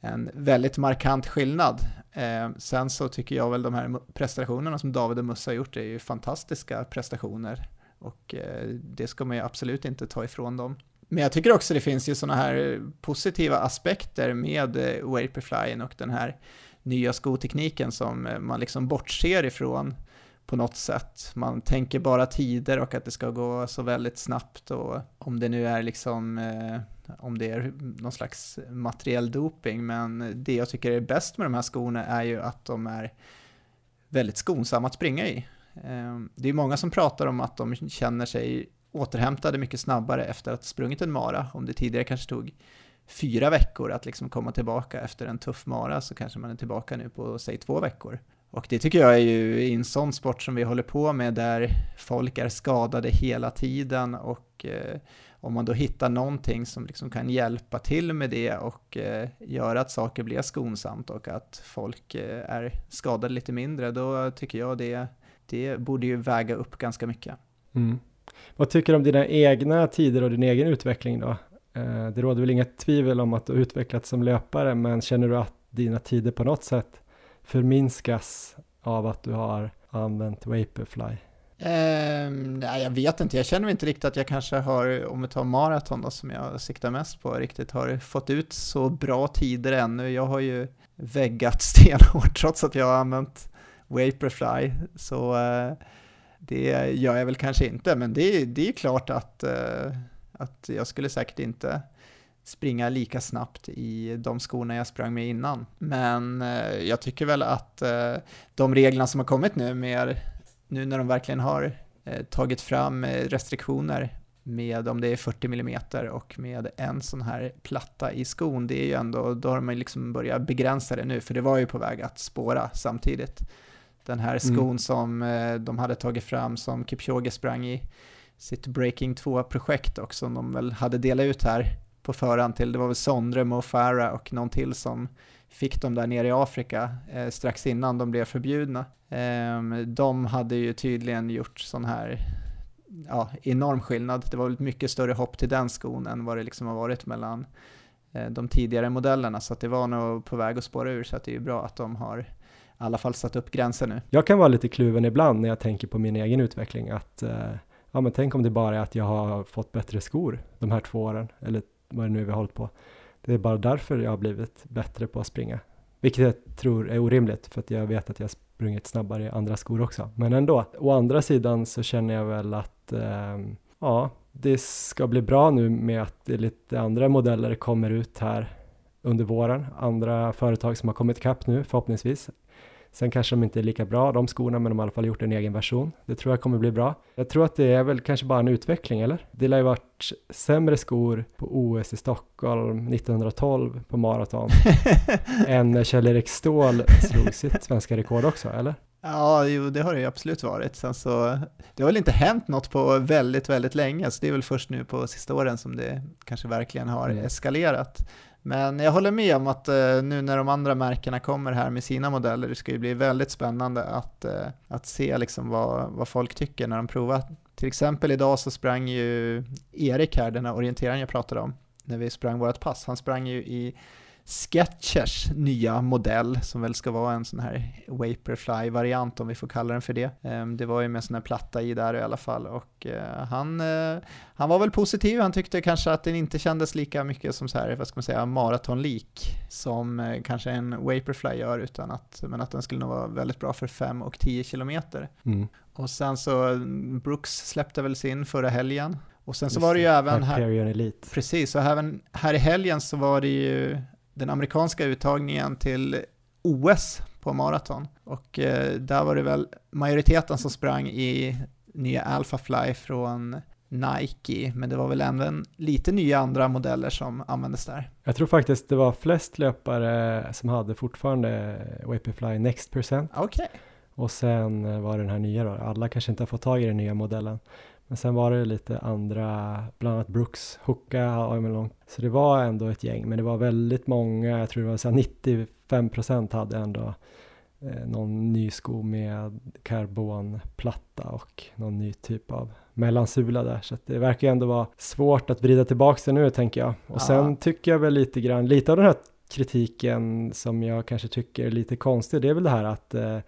en väldigt markant skillnad. Eh, sen så tycker jag väl de här prestationerna som David och Musse har gjort är ju fantastiska prestationer och det ska man ju absolut inte ta ifrån dem. Men jag tycker också det finns ju sådana här positiva aspekter med Vaporflyen och den här nya skotekniken som man liksom bortser ifrån på något sätt. Man tänker bara tider och att det ska gå så väldigt snabbt och om det nu är liksom eh, om det är någon slags materiell doping, men det jag tycker är bäst med de här skorna är ju att de är väldigt skonsamma att springa i. Ehm, det är många som pratar om att de känner sig återhämtade mycket snabbare efter att ha sprungit en mara. Om det tidigare kanske tog fyra veckor att liksom komma tillbaka efter en tuff mara så kanske man är tillbaka nu på, säg två veckor. Och det tycker jag är ju i en sån sport som vi håller på med där folk är skadade hela tiden och eh, om man då hittar någonting som liksom kan hjälpa till med det och eh, göra att saker blir skonsamt och att folk eh, är skadade lite mindre, då tycker jag det, det borde ju väga upp ganska mycket. Mm. Vad tycker du om dina egna tider och din egen utveckling då? Eh, det råder väl inget tvivel om att du har utvecklats som löpare, men känner du att dina tider på något sätt förminskas av att du har använt Vaporfly? Um, nej, jag vet inte, jag känner inte riktigt att jag kanske har, om vi tar maraton då, som jag siktar mest på, riktigt har fått ut så bra tider ännu. Jag har ju väggat stenhårt trots att jag har använt Vaporfly, så uh, det gör jag väl kanske inte, men det, det är klart att, uh, att jag skulle säkert inte springa lika snabbt i de skorna jag sprang med innan. Men eh, jag tycker väl att eh, de reglerna som har kommit nu med nu när de verkligen har eh, tagit fram restriktioner med om det är 40 mm och med en sån här platta i skon, det är ju ändå, då har man liksom börjat begränsa det nu, för det var ju på väg att spåra samtidigt. Den här skon mm. som de hade tagit fram som Kipchoge sprang i sitt Breaking 2-projekt och som de väl hade delat ut här på förhand till, det var väl Sondre, Mo Farah och någon till som fick dem där nere i Afrika eh, strax innan de blev förbjudna. Eh, de hade ju tydligen gjort sån här ja, enorm skillnad. Det var väl ett mycket större hopp till den skon än vad det liksom har varit mellan eh, de tidigare modellerna, så att det var nog på väg att spåra ur, så att det är ju bra att de har i alla fall satt upp gränser nu. Jag kan vara lite kluven ibland när jag tänker på min egen utveckling, att eh, ja men tänk om det bara är att jag har fått bättre skor de här två åren, eller vad det nu är vi har hållit på. Det är bara därför jag har blivit bättre på att springa. Vilket jag tror är orimligt för att jag vet att jag sprungit snabbare i andra skor också. Men ändå. Å andra sidan så känner jag väl att eh, ja, det ska bli bra nu med att lite andra modeller kommer ut här under våren. Andra företag som har kommit ikapp nu förhoppningsvis. Sen kanske de inte är lika bra de skorna men de har i alla fall gjort en egen version. Det tror jag kommer bli bra. Jag tror att det är väl kanske bara en utveckling eller? Det lär ju varit sämre skor på OS i Stockholm 1912 på maraton än när Kjell-Erik Ståhl slog sitt svenska rekord också eller? Ja, jo, det har det ju absolut varit. Sen så, det har väl inte hänt något på väldigt, väldigt länge, så det är väl först nu på sista åren som det kanske verkligen har Mm. eskalerat. Men jag håller med om att eh, nu när de andra märkena kommer här med sina modeller, det ska ju bli väldigt spännande att, eh, att se liksom vad, vad folk tycker när de provar. Till exempel idag så sprang ju Erik här, den här orienteraren jag pratade om, när vi sprang vårt pass. Han sprang ju i Sketchers nya modell som väl ska vara en sån här Vaporfly-variant om vi får kalla den för det. Ehm, Det var ju med sån här platta i där i alla fall och eh, han, eh, han var väl positiv, han tyckte kanske att den inte kändes lika mycket som så här, vad ska man säga, maratonlik som eh, kanske en Vaporfly gör utan att, men att den skulle nog vara väldigt bra för 5 och 10 kilometer. Mm. Och sen så, mm, Brooks släppte väl sin förra helgen och sen så Just var det ju det. även här, Elite. Precis, och även här i helgen så var det ju den amerikanska uttagningen till OS på maraton. Och eh, där var det väl majoriteten som sprang i nya Alphafly från Nike, men det var väl även lite nya andra modeller som användes där. Jag tror faktiskt det var flest löpare som hade fortfarande Vaporfly Next Percent Okej, och sen eh, var det den här nya då. Alla kanske inte har fått tag i den nya modellen. Men sen var det lite andra, bland annat Brooks, Hoka, Armelong. Så det var ändå ett gäng, men det var väldigt många, jag tror det var så här 95% hade ändå eh, någon ny sko med karbonplatta och någon ny typ av mellansula där. Så det verkar ändå vara svårt att vrida tillbaka det nu tänker jag. Och Ja. sen tycker jag väl lite grann, lite av den här kritiken som jag kanske tycker är lite konstig, det är väl det här att eh,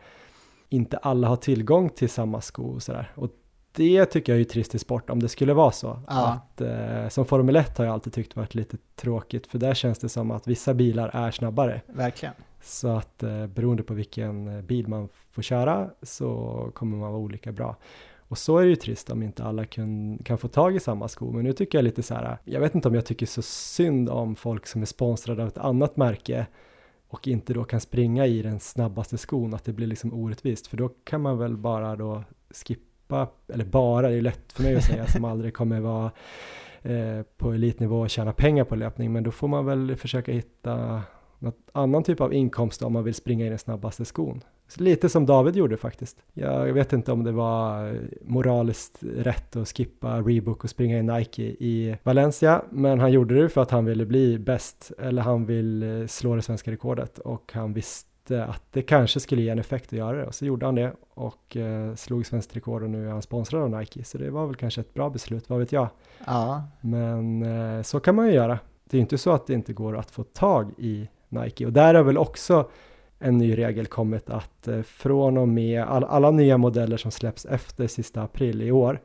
inte alla har tillgång till samma sko och sådär. Och det tycker jag är trist i sport om det skulle vara så. Ja. Att, eh, som Formel 1 har jag alltid tyckt varit lite tråkigt för där känns det som att vissa bilar är snabbare. verkligen. Så att eh, beroende på vilken eh, bil man får köra så kommer man vara olika bra. Och så är det ju trist om inte alla kan, kan få tag i samma sko. Men nu tycker jag lite så här, jag vet inte om jag tycker så synd om folk som är sponsrade av ett annat märke och inte då kan springa i den snabbaste skon, att det blir liksom orättvist. För då kan man väl bara då skippa, eller bara, det är lätt för mig att säga som aldrig kommer vara eh, på elitnivå och tjäna pengar på löpning, men då får man väl försöka hitta något annan typ av inkomst om man vill springa i den snabbaste skon. Så lite som David gjorde faktiskt. Jag vet inte om det var eh, moraliskt rätt att skippa Reebok och springa i Nike i Valencia, men han gjorde det för att han ville bli bäst, eller han vill eh, slå det svenska rekordet och han visste att det kanske skulle ge en effekt att göra det. Och så gjorde han det och eh, slog svenskt rekord och nu är han sponsrad av Nike. Så det var väl kanske ett bra beslut, vad vet jag. Ja, Men eh, så kan man ju göra. Det är inte så att det inte går att få tag i Nike. Och där har väl också en ny regel kommit att eh, från och med all, alla nya modeller som släpps efter sista april i år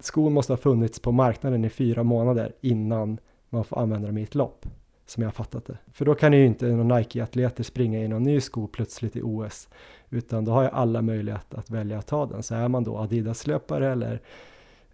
skon måste ha funnits på marknaden i fyra månader innan man får använda dem i ett lopp som jag har fattat det. För då kan ju inte någon Nike-atleter springa i någon ny sko plötsligt i OS utan då har ju alla möjlighet att välja att ta den. Så är man då Adidas-löpare eller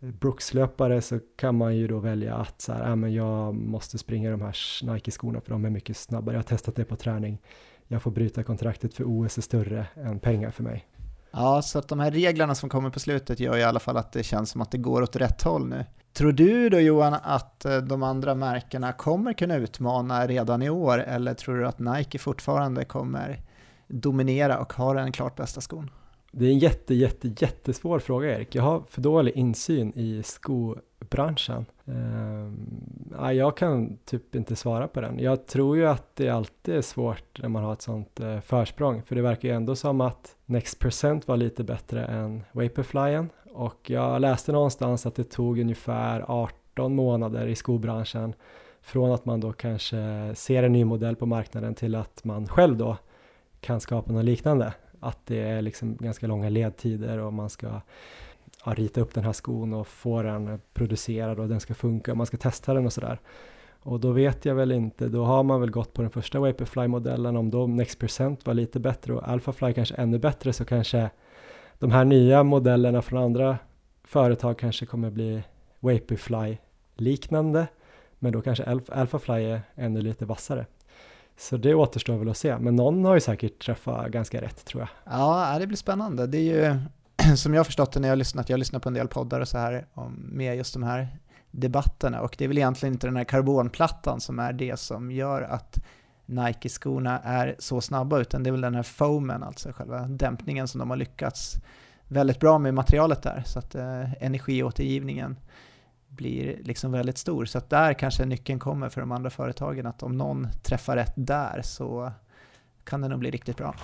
Brooks-löpare så kan man ju då välja att så här, äh, men jag måste springa i de här Nike-skorna för de är mycket snabbare. Jag har testat det på träning. Jag får bryta kontraktet för OS är större än pengar för mig. Ja, så att de här reglerna som kommer på slutet gör i alla fall att det känns som att det går åt rätt håll nu. Tror du då Johan att eh, de andra märkena kommer kunna utmana redan i år eller tror du att Nike fortfarande kommer dominera och ha den klart bästa skon? Det är en jätte, jätte, jättesvår fråga Erik. Jag har för dålig insyn i skobranschen. Uh, jag kan typ inte svara på den. Jag tror ju att det alltid är svårt när man har ett sånt eh, försprång. För det verkar ju ändå som att Next Percent var lite bättre än Vaporflyen. Och jag läste någonstans att det tog ungefär 18 månader i skobranschen från att man då kanske ser en ny modell på marknaden till att man själv då kan skapa något liknande. Att det är liksom ganska långa ledtider och man ska ja, rita upp den här skon och få den producerad och den ska funka och man ska testa den och sådär. Och då vet jag väl inte, då har man väl gått på den första Vaporfly-modellen, om då Next Percent var lite bättre och Alphafly kanske ännu bättre så kanske de här nya modellerna från andra företag kanske kommer bli Vaporfly-liknande, men då kanske Alphafly är ännu lite vassare. Så det återstår väl att se, men någon har ju säkert träffat ganska rätt tror jag. Ja, det blir spännande. Det är ju som jag har förstått det när jag har lyssnat, jag har lyssnat på en del poddar och så här om, med just de här debatterna och det är väl egentligen inte den här karbonplattan som är det som gör att Nike-skorna är så snabba utan det är väl den här foamen, alltså själva dämpningen som de har lyckats väldigt bra med materialet där så att eh, energiåtergivningen blir liksom väldigt stor. Så att där kanske nyckeln kommer för de andra företagen att om någon träffar rätt där så kan det nog bli riktigt bra.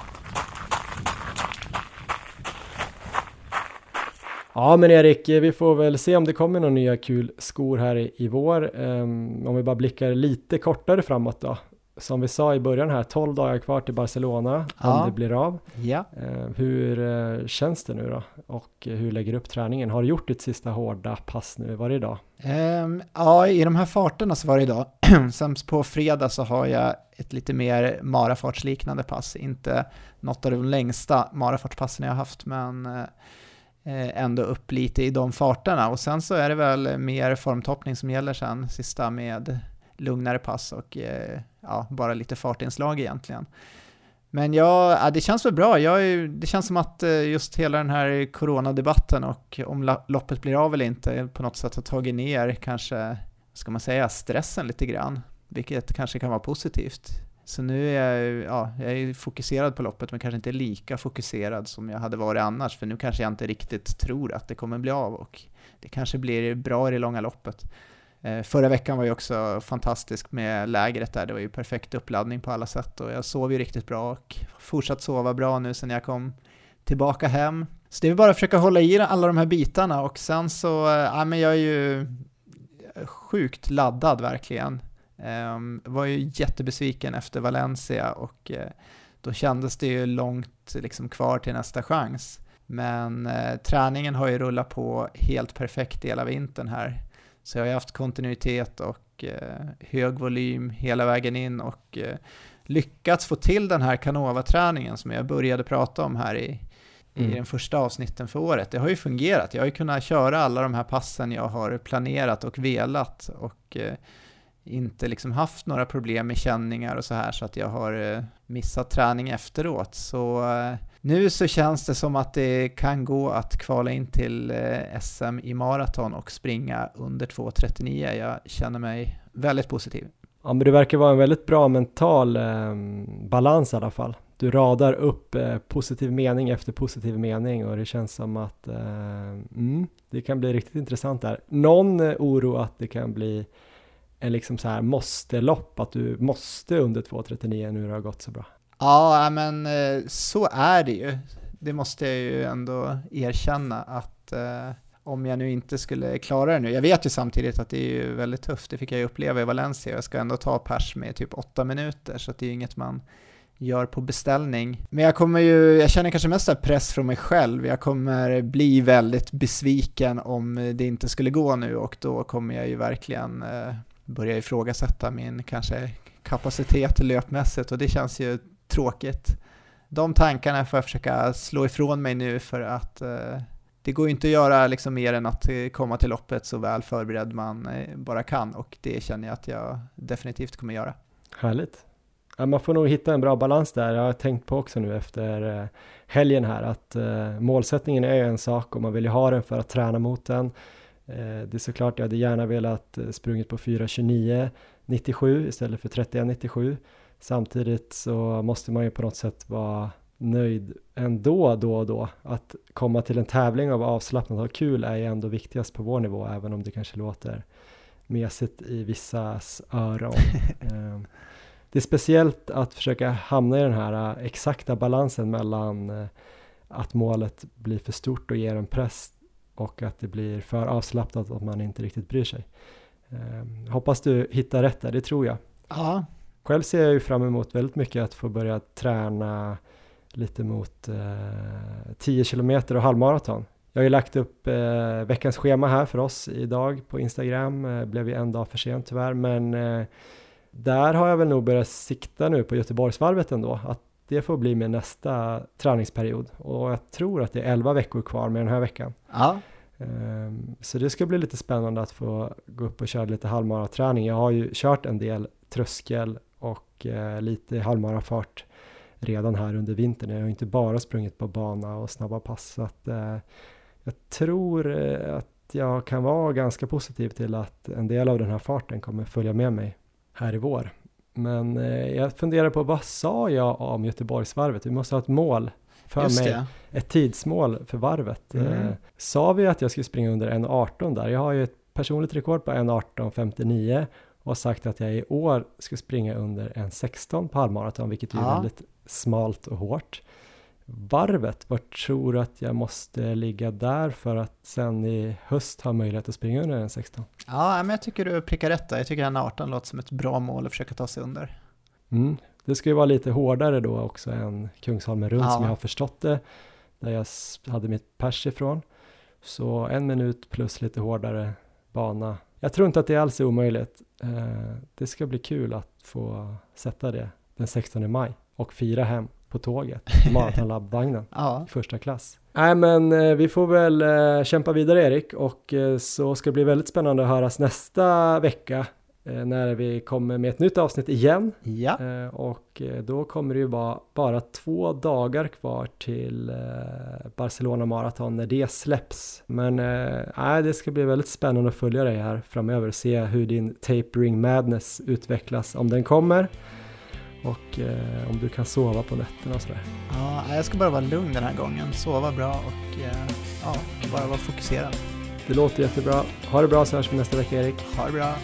Ja men Erik, vi får väl se om det kommer några nya kul skor här i, i vår. Um, om vi bara blickar lite kortare framåt då. Som vi sa i början här, 12 dagar kvar till Barcelona ja. om det blir av. Ja. Uh, hur uh, känns det nu då? Och uh, hur lägger du upp träningen? Har du gjort ditt sista hårda pass nu? Var det idag? Um, ja, i de här farterna så var det idag. Sen på fredag så har jag ett lite mer marafartsliknande pass. Inte något av de längsta marafartspassen jag har haft, men eh, Eh, ändå upp lite i de farterna och sen så är det väl mer formtoppning som gäller sen, sista med lugnare pass och eh, ja, bara lite fartinslag egentligen. Men ja, det känns väl bra. Jag, det känns som att eh, just hela den här coronadebatten och om loppet blir av eller inte på något sätt har tagit ner kanske, ska man säga, stressen lite grann, vilket kanske kan vara positivt. Så nu är jag, ja, jag är fokuserad på loppet men kanske inte lika fokuserad som jag hade varit annars för nu kanske jag inte riktigt tror att det kommer bli av och det kanske blir bra i det långa loppet. Eh, förra veckan var ju också fantastisk med lägret där, det var ju perfekt uppladdning på alla sätt och jag sov ju riktigt bra och fortsatt sova bra nu sen jag kom tillbaka hem. Så det är bara att försöka hålla i alla de här bitarna och sen så, eh, ja men jag är ju sjukt laddad verkligen. Um, var ju jättebesviken efter Valencia och uh, då kändes det ju långt liksom, kvar till nästa chans. Men uh, träningen har ju rullat på helt perfekt hela vintern här. Så jag har haft kontinuitet och uh, hög volym hela vägen in och lyckats få till den här Canova-träningen som jag började prata om här i, mm. i den första avsnitten för året. Det har ju fungerat. Jag har ju kunnat köra alla de här passen jag har planerat och velat och inte liksom haft några problem med känningar och så här så att jag har eh, missat träning efteråt. Så eh, nu så känns det som att det kan gå att kvala in till eh, SM i maraton och springa under 2.39. Jag känner mig väldigt positiv. Ja, men det verkar vara en väldigt bra mental eh, balans i alla fall. Du radar upp eh, positiv mening efter positiv mening och det känns som att eh, mm, det kan bli riktigt intressant där. Någon eh, oro att det kan bli en liksom så här måste-lopp, att du måste under 2.39 nu det har gått så bra? Ja, men eh, så är det ju. Det måste jag ju ändå erkänna att eh, om jag nu inte skulle klara det nu, jag vet ju samtidigt att det är ju väldigt tufft, det fick jag ju uppleva i Valencia, jag ska ändå ta pers med typ åtta minuter, så det är ju inget man gör på beställning. Men jag kommer ju, jag känner kanske mest press från mig själv. Jag kommer bli väldigt besviken om det inte skulle gå nu och då kommer jag ju verkligen eh, börja ifrågasätta min kanske kapacitet löpmässigt och det känns ju tråkigt. De tankarna får jag försöka slå ifrån mig nu för att eh, det går ju inte att göra liksom mer än att eh, komma till loppet så väl förberedd man eh, bara kan och det känner jag att jag definitivt kommer göra. Härligt. Ja, man får nog hitta en bra balans där. Jag har tänkt på också nu efter eh, helgen här att eh, målsättningen är ju en sak och man vill ju ha den för att träna mot den. Eh, det är såklart, jag hade gärna velat sprungit på 4.29.97 istället för 31.97. Samtidigt så måste man ju på något sätt vara nöjd ändå då och då. Att komma till en tävling av avslappnat och kul är ju ändå viktigast på vår nivå, även om det kanske låter mesigt i vissas öron. Ehm, det är speciellt att försöka hamna i den här äh, exakta balansen mellan äh, att målet blir för stort och ger en press och att det blir för avslappnat att man inte riktigt bryr sig. Eh, hoppas du hittar rätt där, det tror jag. Ja. Själv ser jag ju fram emot väldigt mycket att få börja träna lite mot eh, 10 kilometer och halvmaraton. Jag har ju lagt upp eh, veckans schema här för oss idag på Instagram, eh, blev ju en dag för sent tyvärr, men eh, där har jag väl nog börjat sikta nu på Göteborgsvarvet ändå, att det får bli min nästa träningsperiod och jag tror att det är 11 veckor kvar med den här veckan. Ja. Um, så det ska bli lite spännande att få gå upp och köra lite halvmaraträning. Jag har ju kört en del tröskel och eh, lite halvmarafart redan här under vintern. Jag har inte bara sprungit på bana och snabba pass. Så att, eh, jag tror eh, att jag kan vara ganska positiv till att en del av den här farten kommer följa med mig här i vår. Men eh, jag funderar på vad sa jag om Göteborgsvarvet? Vi måste ha ett mål för Just mig. det. Ett tidsmål för varvet. Mm. Eh, sa vi att jag skulle springa under 1.18 där? Jag har ju ett personligt rekord på 1.18.59 och sagt att jag i år ska springa under 1.16 på halvmaraton, vilket är Ja. väldigt smalt och hårt. Varvet, vart tror du att jag måste ligga där för att sen i höst ha möjlighet att springa under 1.16? Ja, men jag tycker du prickar rätt där. Jag tycker den 18 låter som ett bra mål att försöka ta sig under. Mm. Det ska ju vara lite hårdare då också än Kungsholmen runt Ja. som jag har förstått det, där jag hade mitt pers ifrån. Så en minut plus lite hårdare bana. Jag tror inte att det alls är omöjligt. Eh, det ska bli kul att få sätta det den 16 maj och fira hem på tåget, Maratonlabbvagnen Ja, i första klass. Nej men eh, vi får väl eh, kämpa vidare Erik och så ska det bli väldigt spännande att höras nästa vecka när vi kommer med ett nytt avsnitt igen. ja. Eh, och eh, då kommer det ju vara bara två dagar kvar till eh, Barcelona Marathon när det släpps. Men eh, nej, det ska bli väldigt spännande att följa dig här framöver och se hur din tapering madness utvecklas, om den kommer. Och eh, om du kan sova på nätterna och sådär. ja, jag ska bara vara lugn den här gången, sova bra och eh, ja, bara vara fokuserad. Det låter jättebra. Ha det bra så hörs vi nästa vecka Erik. Ha det bra.